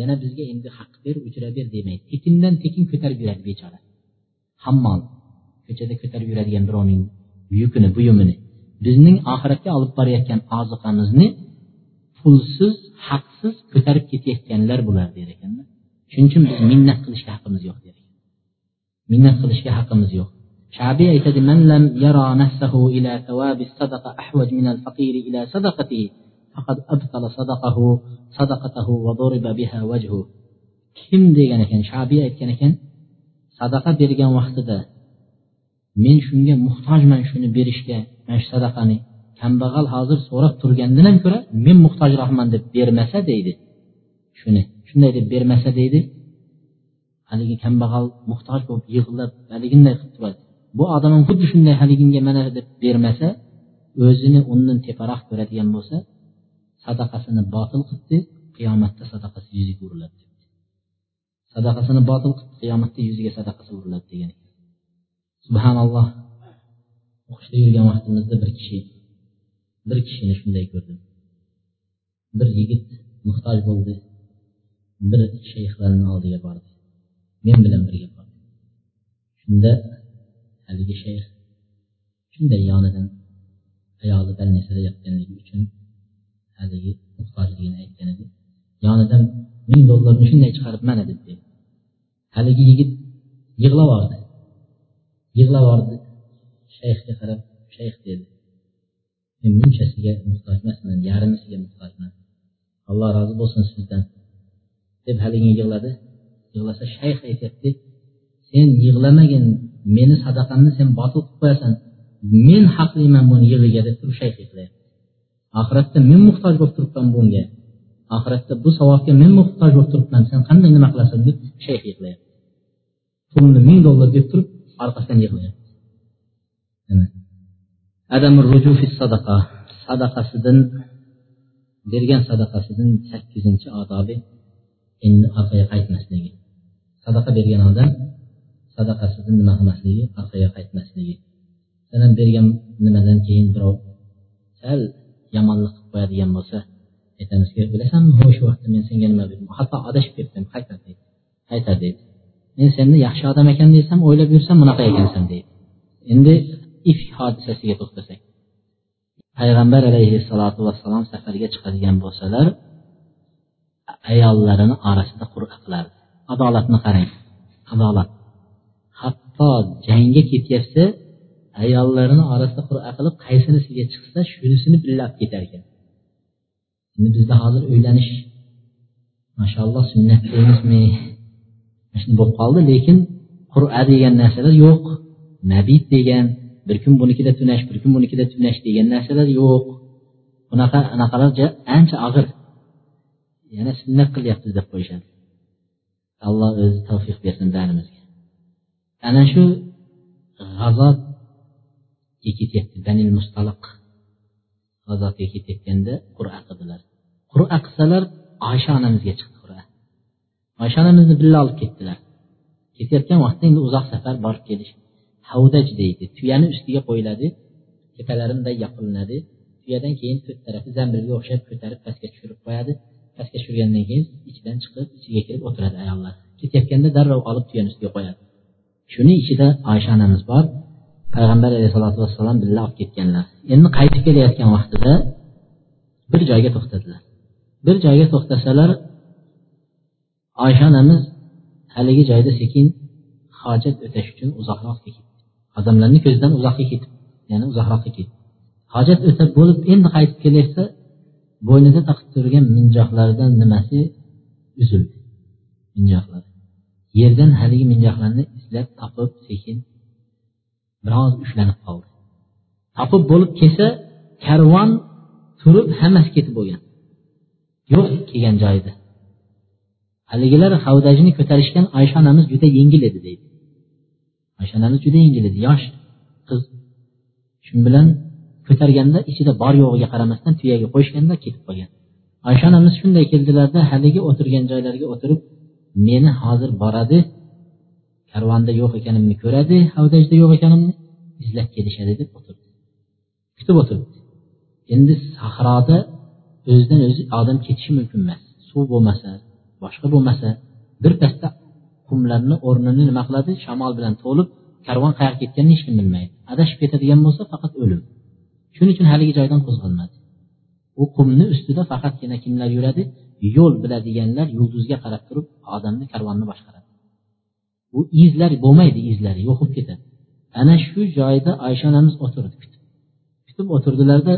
yana bizga endi haqq ber ujra ber demaydi tekindan tekin ko'tarib yuradi bechora. Hammol ko'chada ko'tarib yuradigan birovning yukini buyumini bizning oxiratga olib borayotgan oziqamizni pulsiz haqsiz ko'tarib ketayotganlar bular der ekanlar. Shuning uchun biz minnat qilishga haqqimiz yo'q der ekan. Minnat qilishga haqqimiz yo'q. Shabiy aytadi faqat abtala sadaqahu sadaqatahu va duriba biha wajhu kim degan ekan shabiy aytgan ekan sadaqa bergan vaqtida men shunga muhtojman shuni berishga mana shu sadaqani. Kambag'al hozir so'rab turgandan ham ko'ra men muhtojroqman deb bermasa deydi. Shuni shunday deb bermasa deydi. Haligi kambag'al muhtoj bo'lib yig'lab haliginday qilib turadi. Bu odam ham xuddi shunday haliginga mana deb bermasa o'zini undan teparoq ko'radigan bo'lsa sadaqasini botil qilibdi qiyomatda sadaqasi yuziga uriladi sadaqasini botil qildi qiyomatda yuziga sadaqasi uriladi degan subhanalloh. O'qishda yurgan vaqtimizda bir kishi bir kishini shunday ko'rdim. Bir yigit muhtoj bo'ldi bir shayxlarni oldiga bordi. Men bilan birga bordi. Shunda haligi shayx shunday yonidan ayoli больницada yotganligi uchun haligi muhtojligini aytgan edi. Yonidan ming dollarni shunday chiqarib mana deb dedi haligi yigit yig'lab yubordi yig'lab yubordi shayxga qarab shayx dedi. Men bunchasiga muhtoj emasman yarmisiga muhtojman. Alloh rozi bo'lsin sizdan deb haligi yig'ladi. Yig'lasa shayx aytyapti sen yig'lamagin meni sadaqamni sen botil qilib qo'yasan. Men haqliman buni yig'iga deb turib shayx yig'layapti. Oxiratda men muhtoj bo'lib turibman bunga oxiratda bu savobga men muhtoj bo'lib turibman. Sen qanday nima qilasan deb shayx yig'layapti. Pulni ming dollar deb turib orqasidan yig'layapti. Sadaqa. Sadaqasidan bergan sadaqasidan sakkizinchi odobi endi orqaga qaytmasligi. Sadaqa bergan odam sadaqasidan nima qilmasligi orqaga qaytmasligi. Salam bergan nimadan keyin birov sal yomonlik qilib qo'yadigan bo'lsa aytamizki bilasanmi o'sha vaqtda men senga nima berdim hatto adashib ketdim qaytar deydi qaytar deydi. Men seni yaxshi odam ekan desam o'ylab yursam bunaqa ekansan deydi. Endi ifk hodisasiga to'xtasak payg'ambar alayhissalotu vassalom safarga chiqadigan bo'lsalar ayollarini orasida qur'a qilardi. Adolatni qarang adolat hatto jangga ketyapsa ayollarini orasida qur'a qilib qaysinisiga chiqsa shunisini billab ketar ekan. Endi bizda hozir uylanish mashaalloh sunnat deymizmi shunday bo'lib qoldi lekin qur'a degan narsalar yo'q. Mabit degan bir kun bunikida tunash bir kun bunikida tunash degan narsalar yo'q. Bunaqa anaqalar ancha og'ir. Yana sunnat qilyapmiz deb qo'yishadi. Alloh o'zi tavfiq bersin barimizga ana shu g'azotga ketyapti. Danil mustaliq g'azotga ketayotganda qur'a qildilar. Qur'a qilsalar oysha onamizga chiqdi qur'a. Oysha onamizni birga olib ketdilar. Ketayotgan vaqtda endi uzoq safar borib kelish. Havdaj deydi. Tuyani ustiga qo'yiladi tepalari bunday yopilinadi. Tuyadan keyin to'rt tarafi zambilga o'xshab ko'tarib pastga tushirib qo'yadi. Pastga tushirgandan keyin ichidan chiqib ichiga kirib o'tiradi ayollar. Ketayotganda darrov olib tuyani ustiga qo'yadi. Shuni ichida oysha onamiz bor. Payg'ambar alayhisalotu vassalom birga olib ketganlar. Endi qaytib kelayotgan vaqtida bir joyga to'xtadilar. Bir joyga to'xtasalar oysha onamiz haligi joyda sekin hojat o'tash uchun uzoqroqqa ketdi. Odamlarni ko'zidan uzoqqa ketib ya'ni uzoqroqqa ketdi. Hojat o'tab bo'lib endi qaytib kelayotsa bo'ynida taqib turgan minjoqlaridan nimasi uzildi? Minjoqlar. Yerdan haligi minjoqlarni izlab topib sekin biroz ushlanib qoldi. Topib bo'lib kelsa karvon turib hammasi ketib bo'lgan. Yo'q kelgan joyida. Haligilar havdajni ko'tarishgan oysha onamiz juda yengil edi deydi. Oysha onamiz juda yengil edi yosh qiz. Shu bilan ko'targanda ichida bor yo'g'iga qaramasdan tuyaga qo'yishganda ketib qolgan. Oysha onamiz shunday keldilarda haligi o'tirgan joylariga o'tirib meni hozir boradi karvonda yo'q ekanimni ko'radi havdajda yo'q ekanimni izlab kelishadi deb o'tirdi. Kutib o'tiribdi endi sahroda o'zidan o'zi odam ketishi mumkin emas suv bo'lmasa boshqa bo'lmasa birpasda qumlarni o'rnini nima qiladi? Shamol bilan to'lib karvon qayerga ketganini hech kim bilmaydi. Adashib ketadigan bo'lsa faqat o'lim. Shuning uchun haligi joydan qo'zg'almadi. U qumni ustida faqatgina kimlar yuradi? Yo'l biladiganlar yulduzga qarab turib odamni karvonni boshqaradi. U izlar bo'lmaydi izlari yo'qolib ketadi. Ana shu joyda oysha onamiz o'tirdi kutib. Kutib o'tirdilarda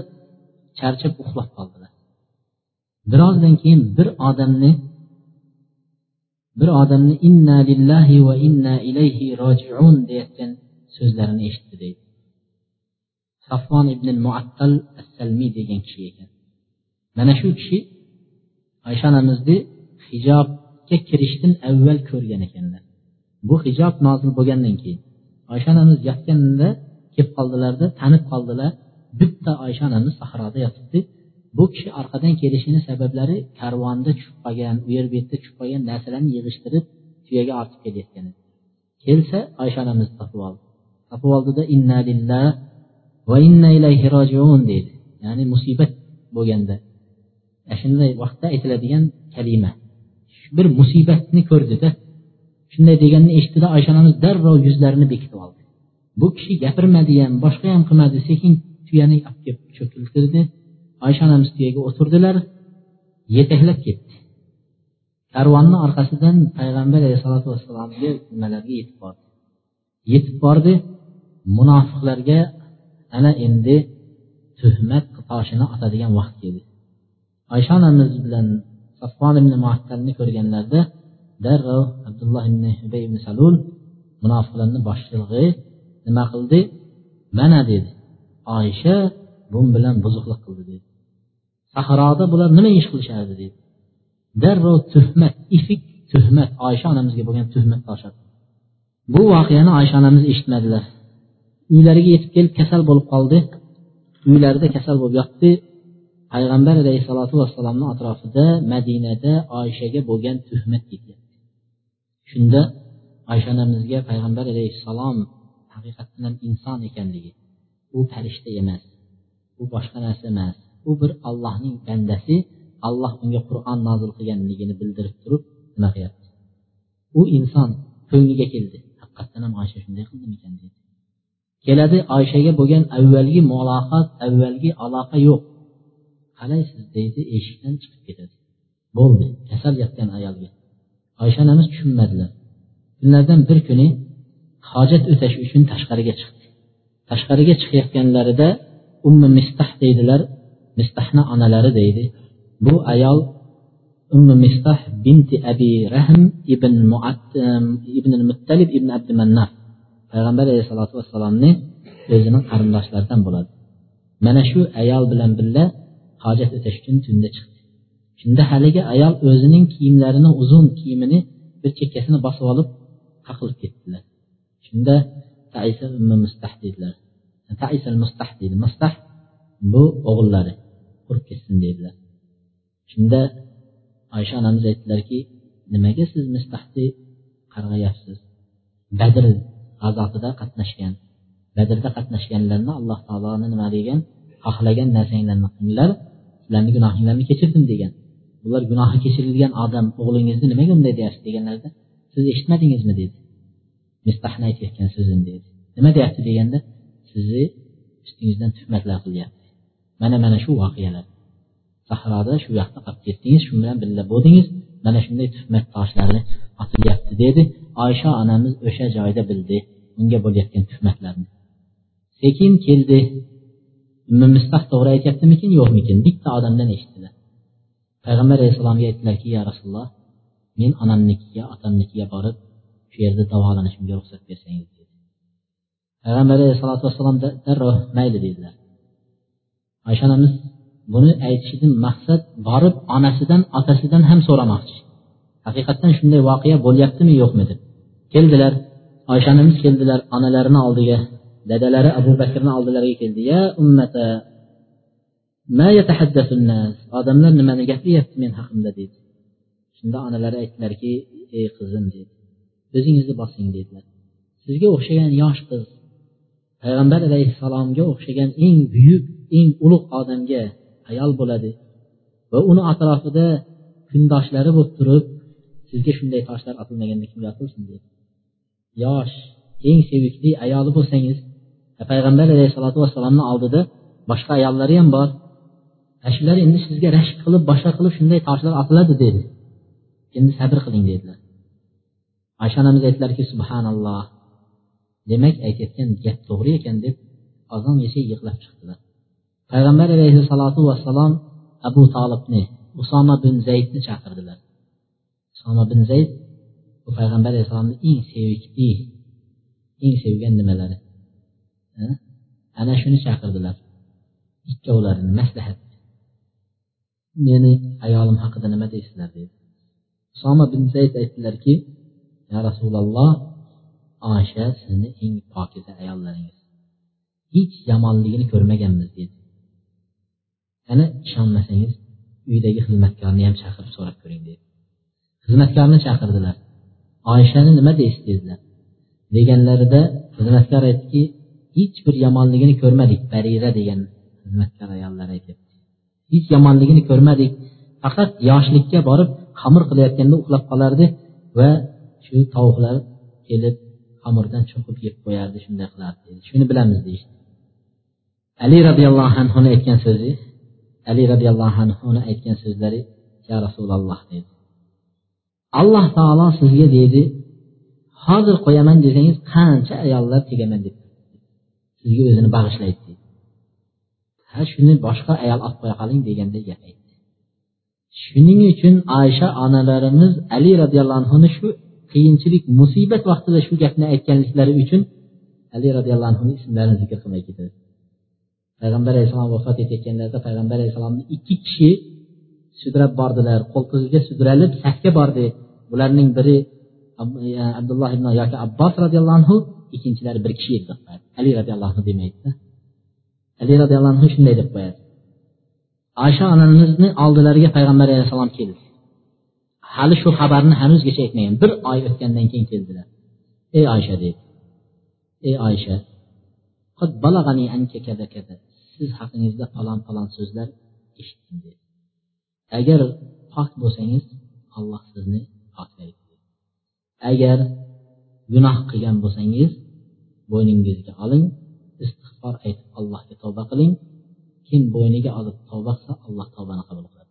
charchab uxlab qoldilar. Birozdan keyin bir odamni bir odamni inna lillahi va inna ilayhi rojiun deyotgan so'zlarini eshitdi deydi. Safvon ibn muattal as salmiy degan kishi ekan. Mana shu kishi oysha onamizni hijobga kirishdan avval ko'rgan ekanlar. Bu hijob nozil bo'lgandan keyin oysha onamiz yotganda kelib qoldilarda tanib qoldilar. Bitta oysha onamiz sahroda yotibdi. Bu kishi orqadan kelishini sabablari karvonda tushib qolgan u yer bu yerda tushib qolgan narsalarni yig'ishtirib tuyaga ortib kelayotgan edi kelsa oysha onamizni topib oldi. Topib oldida inna lillah va inna ilayhi rojiun deydi. Ya'ni musibat bo'lganda. Shunday vaqtda aytiladigan kalima. Bir musibatni ko'rdida. Shunday deganini eshitdida oysha onamiz darrov yuzlarini bekitib oldi. Bu kishi gapirmadi ham boshqa ham qilmadi sekin tuyani olib kelib cho'kiltirdi. Oysha onamiz tuyaga o'tirdilar yetaklab ketdi. Karvonni orqasidan payg'ambar alayhisalotu vassalomga nimalarga yetib bordi? Yetib bordi munofiqlarga ana endi tuhmat toshini otadigan vaqt keldi. Oysha onamiz bilan safvon ibn muattalni ko'rganlarida darrov abdulloh ibn ubay ibn salul munofiqlarni boshlig'i nima qildi? Mana dedi. Oysha bu bilan buzuqlik qildi dedi. Sahroda bular nima ish qilishardi dedi. Darrov tuhmat ifik tuhmat oysha onamizga bo'lgan tuhmat toshadi bu voqeani oysha onamiz eshitmadilar. Uylariga yetib kelib kasal bo'lib qoldi. Uylarida kasal bo'lib yotdi. Payg'ambar alayhissalotu vassalomni atrofida madinada oyshaga bo'lgan tuhmat ketyapti shunda oysha onamizga payg'ambar alayhissalom haqiqatdan ham inson ekanligi u farishta emas u boshqa narsa emas u bir allohning bandasi alloh unga qur'on nozil qilganligini bildirib turib nima qilyapti u inson ko'ngliga keldi haqiqatdan ham oysha shunday qildimikan dedi. Keladi oyshaga bo'lgan avvalgi muloqot avvalgi aloqa yo'q. Qalaysiz deydi eshikdan chiqib ketadi. Bo'ldi kasal yotgan ayolga oysha onamiz tushunmadilar. Kunlardan bir kuni hojat o'tash uchun tashqariga chiqdi tashqariga chiqayotganlarida ummi mistah deydilar mistahni onalari deydi. Bu ayol ummi mistah binti abi rahm ibn muat ibn muttalib ibn abdumannaf payg'ambar alayhissalotu vassalomni o'zining qarindoshlaridan bo'ladi. Mana shu ayol bilan birga hojat o'tash uchun tunda chiqdi shunda haligi ayol o'zining kiyimlarini uzun kiyimini bir chekkasini bosib olib qaqilib ketdilar. Shunda taisa mustah dedilar. Taisal mustah deydi. Mustah bu o'g'illari qurib ketsin dedilar. Shunda oysha onamiz aytdilarki nimaga siz mustahni qarg'ayapsiz? Badr g'azotida qatnashgan badrda qatnashganlarni alloh taoloni nima degan xohlagan narsanglarni qilinglar sizlarni gunohinglarni kechirdim degan. Ular gunohi kechirilgan odam o'g'lingizni nimaga bunday deyapsiz deganlarida siz eshitmadingizmi dedi. Mistahni aytayotgan so'zini dedi. Nima deyapti deganda sizni ustingizdan tuhmatlar qilyapti. Mana mana shu voqealar. Sahroda shu yoqda qolib ketdingiz shu bilan birga bo'ldingiz. Mana shunday tuhmat toshlari otilyapti dedi. Oysha onamiz o'sha joyda bildi unga bo'layotgan tuhmatlarni. Sekin keldi. Mistah to'g'ri aytyaptimikin yo'qmikin? Bitta odamdan eshitdilar. Payg'ambar alayhissalomga aytdilarki ya rasululloh men onamnikiga otamnikiga borib shu yerda davolanishimga ruxsat bersangiz dedi. Payg'ambar alayhisalotu vassalom darrov mayli dedilar oysha onamiz buni aytishidan maqsad borib onasidan otasidan ham so'ramoqchi haqiqatdan shunday voqea bo'lyaptimi yo'qmi deb keldilar oysha onamiz keldilar onalarini oldiga dadalari abu bakrni oldilariga keldi ya ummata odamlar nimani gapiryapti men haqimda dedi shunda onalari aytdilarki ey qizim dedi o'zingizni bosing dedilar. Sizga o'xshagan yosh qiz payg'ambar alayhissalomga o'xshagan eng buyuk eng ulug' odamga ayol bo'ladi va uni atrofida kundoshlari bo'lib turib sizga shunday toshlar otilmaganda kimga otilsin dedi yosh eng sevikli ayoli bo'lsangiz payg'ambar alayhissalotu vassalomni oldida boshqa ayollari ham bor shular endi sizga rashk qilib boshqa qilib shunday toshlar otiladi dedi. Endi sabr qiling dedilar. Oysha onamiz aytdilarki subhanalloh. Demak aytayotgan gap to'g'ri ekan deb ozongacha yig'lab chiqdilar. Payg'ambar alayhissalotu vassalom abu tolibni usoma bin zaydni chaqirdilar. Usoma bin zayd bu payg'ambar alayhissalomni eng sevikli eng sevgan nimalari? Ana shuni chaqirdilar. Ikkovlarini maslahat meni ayolim haqida nima deysizlar dedi. Usoma bin zayd aytdilarki ya rasululloh osha sizni eng pokiza ayollaringiz. Hech yomonligini ko'rmaganmiz dedi. Ana ishonmasangiz uydagi xizmatkorni ham chaqirib so'rab ko'ring dedi. Xizmatkorni chaqirdilar. Oyishani nima deysiz? dedilar. Deganlarida xizmatkor aytdiki hech bir yomonligini ko'rmadik barira degan xizmatkor ayollar aytyapti. Hech yomonligini ko'rmadik. Faqat yoshlikka borib xamir qilayotganda uxlab qolardi va shu tovuqlar kelib xamirdan cho'qib yeb qo'yardi shunday qilardi shuni bilamiz deyishdi. Ali roziyallohu anhuni aytgan so'zi ali roziyallohu anhuni aytgan so'zlari ya rasululloh dedi. Alloh taolo sizga deydi hozir qo'yaman desangiz qancha ayollar tegaman deb sizga o'zini bag'ishlaydi. Ha shuni boshqa ayol olib qo'ya qoling deganday gap aytdi shuning uchun oysha onalarimiz ali roziyallohu anhuni shu qiyinchilik musibat vaqtida shu gapni aytganliklari uchun ali roziyallohu anhuni ismlarini zikr qilmay ketadi. Payg'ambar alayhissalom vafot etayotganlarida payg'ambar alayhissalomni ikki kishi sudrab bordilar. Qo'ltig'iga sudralib safga bordi. Bularning biri abdulloh ibn yoki abbos roziyallohu anhu ikkinchilari bir kishi edi ali roziyallohu anhu demaydida. Ali roziyallohu anhu shunday deb qo'yadi. Oysha onamizni oldilariga payg'ambar alayhissalom keldi. Hali shu xabarni hanuzgacha aytmagan. Bir oy o'tgandan keyin keldilar. Ey oysha deydi. Ey oysha siz haqingizda falon falon so'zlar eshitdim dedi agar pok bo'lsangiz alloh sizni poklaydi agar gunoh qilgan bo'lsangiz bo'yningizga oling istig'for aytib allohga tavba qiling. Kim bo'yniga olib tavba qilsa alloh tavbani qabul qiladi.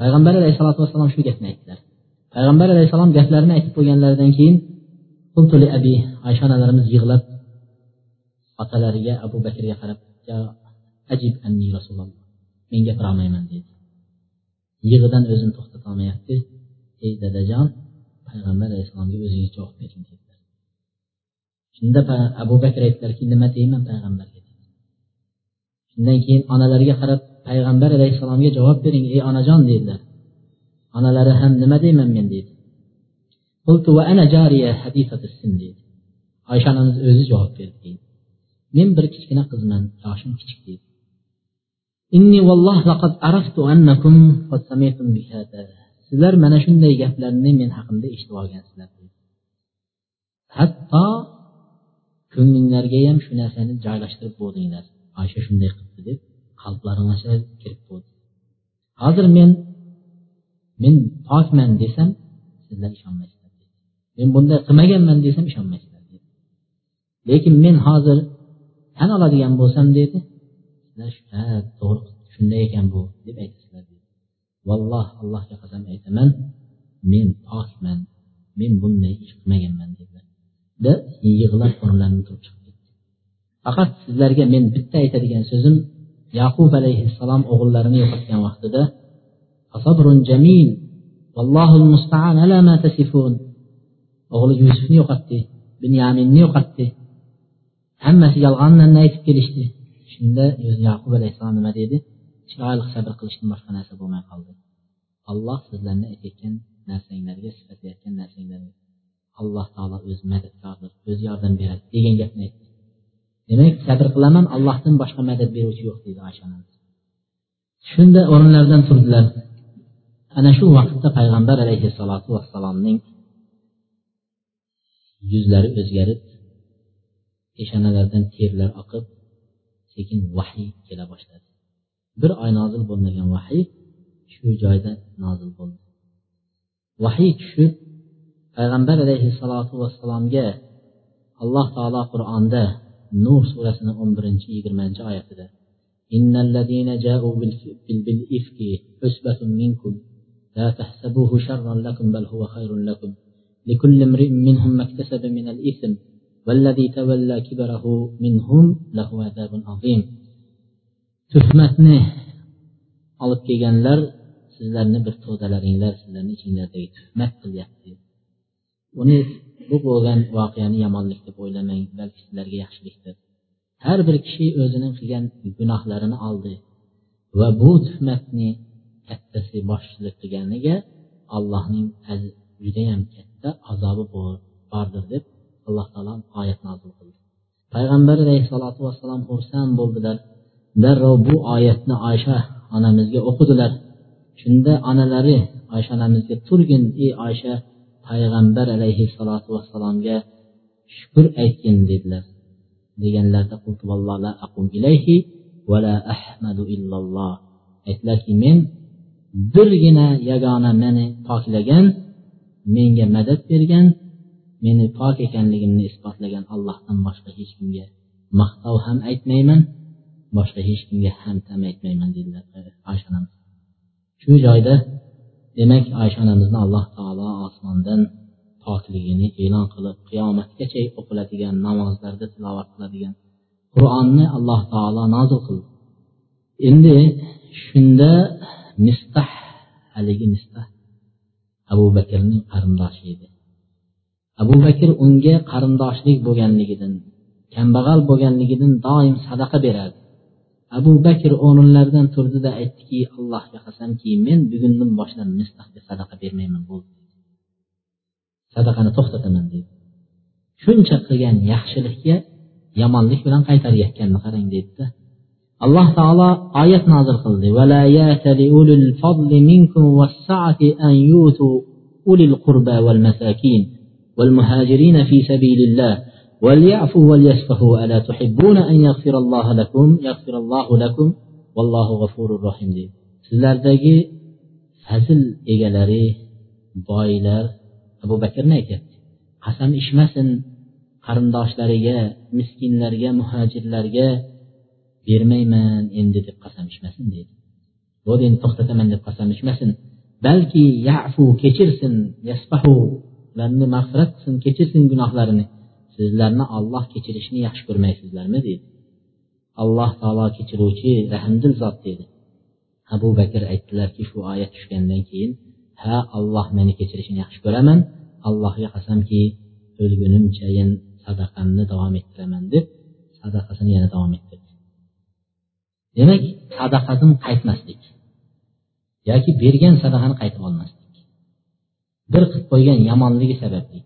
Payg'ambar alayhisalotu vassalom shu gapni aytdilar. Payg'ambar alayhissalom gaplarini aytib qo'yganlaridan keyin abi oysha onalarimiz yig'lab otalariga abu bakrga qarab ajib anni rasululloh men gapirolmayman dedi. Yig'idan o'zini to'xtatolmayapti ey dadajon payg'ambar alayhissalomga o'zingiz javob bering dedi. shunda abu bakr aytdilarki nima deyman payg'ambarga? Shundan keyin onalariga qarab payg'ambar alayhissalomga javob bering ey onajon dedilar. Onalari ham nima deyman men deydi. Oysha onamiz o'zi javob berdi deydi. Men bir kichkina qizman yoshim kichik deydi. Inni valloh laqad araftu annakum qad samitum sizlar mana shunday gaplarni men haqimda eshitib olgansizlar hatto ko'nglinglarga ham shu narsani joylashtirib bo'ldinglar. Oysha shunday qilibdi deb qalblaringga kirib bo'ldi. Hozir men men pokman desam sizlar ishonmaysizlar men bunday qilmaganman desam ishonmaysizlar lekin men hozir tan oladigan bo'lsam dedi ha to'g'ri shunday ekan bu deb aytasizlar valloh allohga qasam aytaman men pokman men bunday ish qilmaganman deb yig'lab o'rnlaridan turib chiqib ketdi faqat sizlarga men bitta aytadigan so'zim yaqub alayhissalom o'g'illarini yo'qotgan vaqtida o'g'li yusufni yo'qotdi binyaminni yo'qotdi. Hammasi yolg'onlarni aytib kelishdi. Shunda yaqub alayhissalom nima dedi? Chiroyli sabr qilishdan boshqa narsa bo'lmay qoldi. Alloh sizlarni aytayotgan narsanglarga sifatlayotgan narsanglarga alloh taolo o'zi madadkordir o'zi yordam beradi degan gapni aytdi. Demak sabr qilaman allohdan boshqa madad beruvchi yo'q deydi oysha onamiz shunda o'rinlaridan turdilar. Ana shu vaqtda payg'ambar alayhissalotu vassalomning yuzlari o'zgarib peshonalaridan terlar oqib sekin vahiy kela boshladi. Bir oy nozil bo'lmagan vahiy shu joyda nozil bo'ldi. Vahiy tushib payg'ambar alayhissalotu vassalomga alloh taolo qur'onda nur surasini o'n birinchi yigirmanchi oyatida إن الذين جاءوا بالإفك عصبة منكم لا تحسبوه شرا لكم بل هو خير لكم لكل امرئ منهم ما اكتسب من الإثم والذي تولى كبره منهم له عذاب عظيم tuhmatni olib kelganlar sizlarni bir to'dalaringlar sizlarni ichinglardagi tuhmat qilyapti uni bu bo'lgan voqeani yomonlik deb o'ylamang balki sizlarga yaxshilikdir. Har bir kishi o'zining qilgan gunohlarini oldi va bu tuhmatni kattasi boshchilik qilganiga allohning judayam katta azobi bordir deb alloh taolo oyat nozil qildi. Payg'ambar alayhissalotu vassalom xursand bo'ldilar. Darrov bu oyatni oysha onamizga o'qidilar. Shunda onalari oysha onamizga turgin ey oysha payg'ambar alayhissalotu vassalomga shukur aytgin dedilar. Deganlarida aytdilarki men birgina yagona meni poklagan menga madad bergan meni pok ekanligimni isbotlagan allohdan boshqa hech kimga maqtov ham aytmayman boshqa hech kimga hamtam aytmayman dedilar. Oysha onamiz. Shu joyda demak oysha onamizni alloh taolo osmondan pokligini e'lon qilib qiyomatgacha o'qiladigan namozlarda tilovat qiladigan qur'onni alloh taolo nozil qildi. Endi shunda mistah haligi mistah abu bakrning qarindoshi edi. Abu bakr unga qarindoshlik bo'lganligidan kambag'al bo'lganligidan doim sadaqa berardi abu bakr o'rinlaridan turdida aytdiki allohga qasamki men bugundan boshlab mistahga sadaqa bermayman bo'ldi. sadaqani to'xtataman dedi shuncha qilgan yaxshilikka yomonlik bilan qaytarayotganini qarang dedida alloh taolo oyat nozil qildi أولي القربى والمساكين والمهاجرين في سبيل الله وليعفوا وليصفحوا ألا تحبون أن يغفر الله لكم يغفر الله لكم والله غفور رحيم deydi sizlardagi fazl egalari boylar abu bakrni aytyapti qasam ichmasin qarindoshlariga miskinlarga muhojirlarga bermayman endi deb qasam ichmasin deydi. Bo'ldi endi to'xtataman deb qasam ichmasin. Balki yafu kechirsin yasbahu ularni mag'firat qilsin kechirsin gunohlarini. Sizlarni olloh kechirishni yaxshi ko'rmaysizlarmi deydi. Alloh taolo kechiruvchi rahmdil zot dedi. Abu bakr aytdilarki shu oyat tushgandan keyin ha alloh meni kechirishini yaxshi ko'raman. Allohga qasamki o'lgunimchayin sadaqamni davom ettiraman deb sadaqasini yana davom ettirdi. Demak sadaqadan qaytmaslik yoki bergan sadaqani qaytib olmaslik bir qilib qo'ygan yomonligi sababli.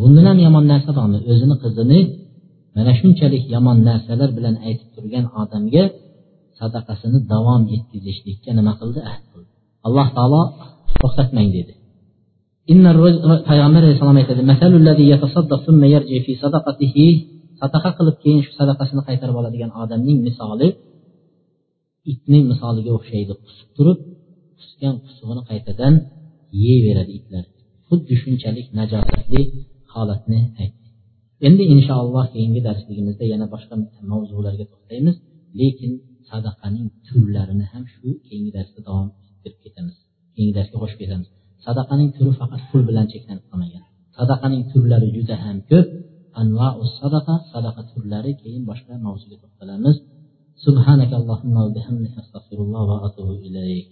Bundan ham yomon narsa bormi? O'zini qizini mana shunchalik yomon narsalar bilan aytib turgan odamga sadaqasini davom etkazishlikka nima qildi? Ahd qildi. Alloh taolo to'xtatmang dedi. Payg'ambar alayhissalom aytadi sadaqa qilib keyin shu sadaqasini qaytarib oladigan odamning misoli itning misoliga o'xshaydi. Qusib turib qusgan qusug'ini qaytadan yeyveradi itlar. Xuddi shunchalik najosatli holatni aytdi. Endi inshaalloh keyingi darsligimizda yana boshqa mavzularga to'xtaymiz lekin sadaqaning turlarini ham shu keyingi darsda davom ettirib ketamiz. keyingi darsga qo'shib ketamiz sadaqaning turi faqat pul bilan cheklanib qolmagan sadaqaning turlari juda ham ko'p anvau sadaqa sadaqa turlari keyin boshqa mavzuga to'xtalamiz سبحانك اللهم وبحمدك استغفر الله واتوب اليك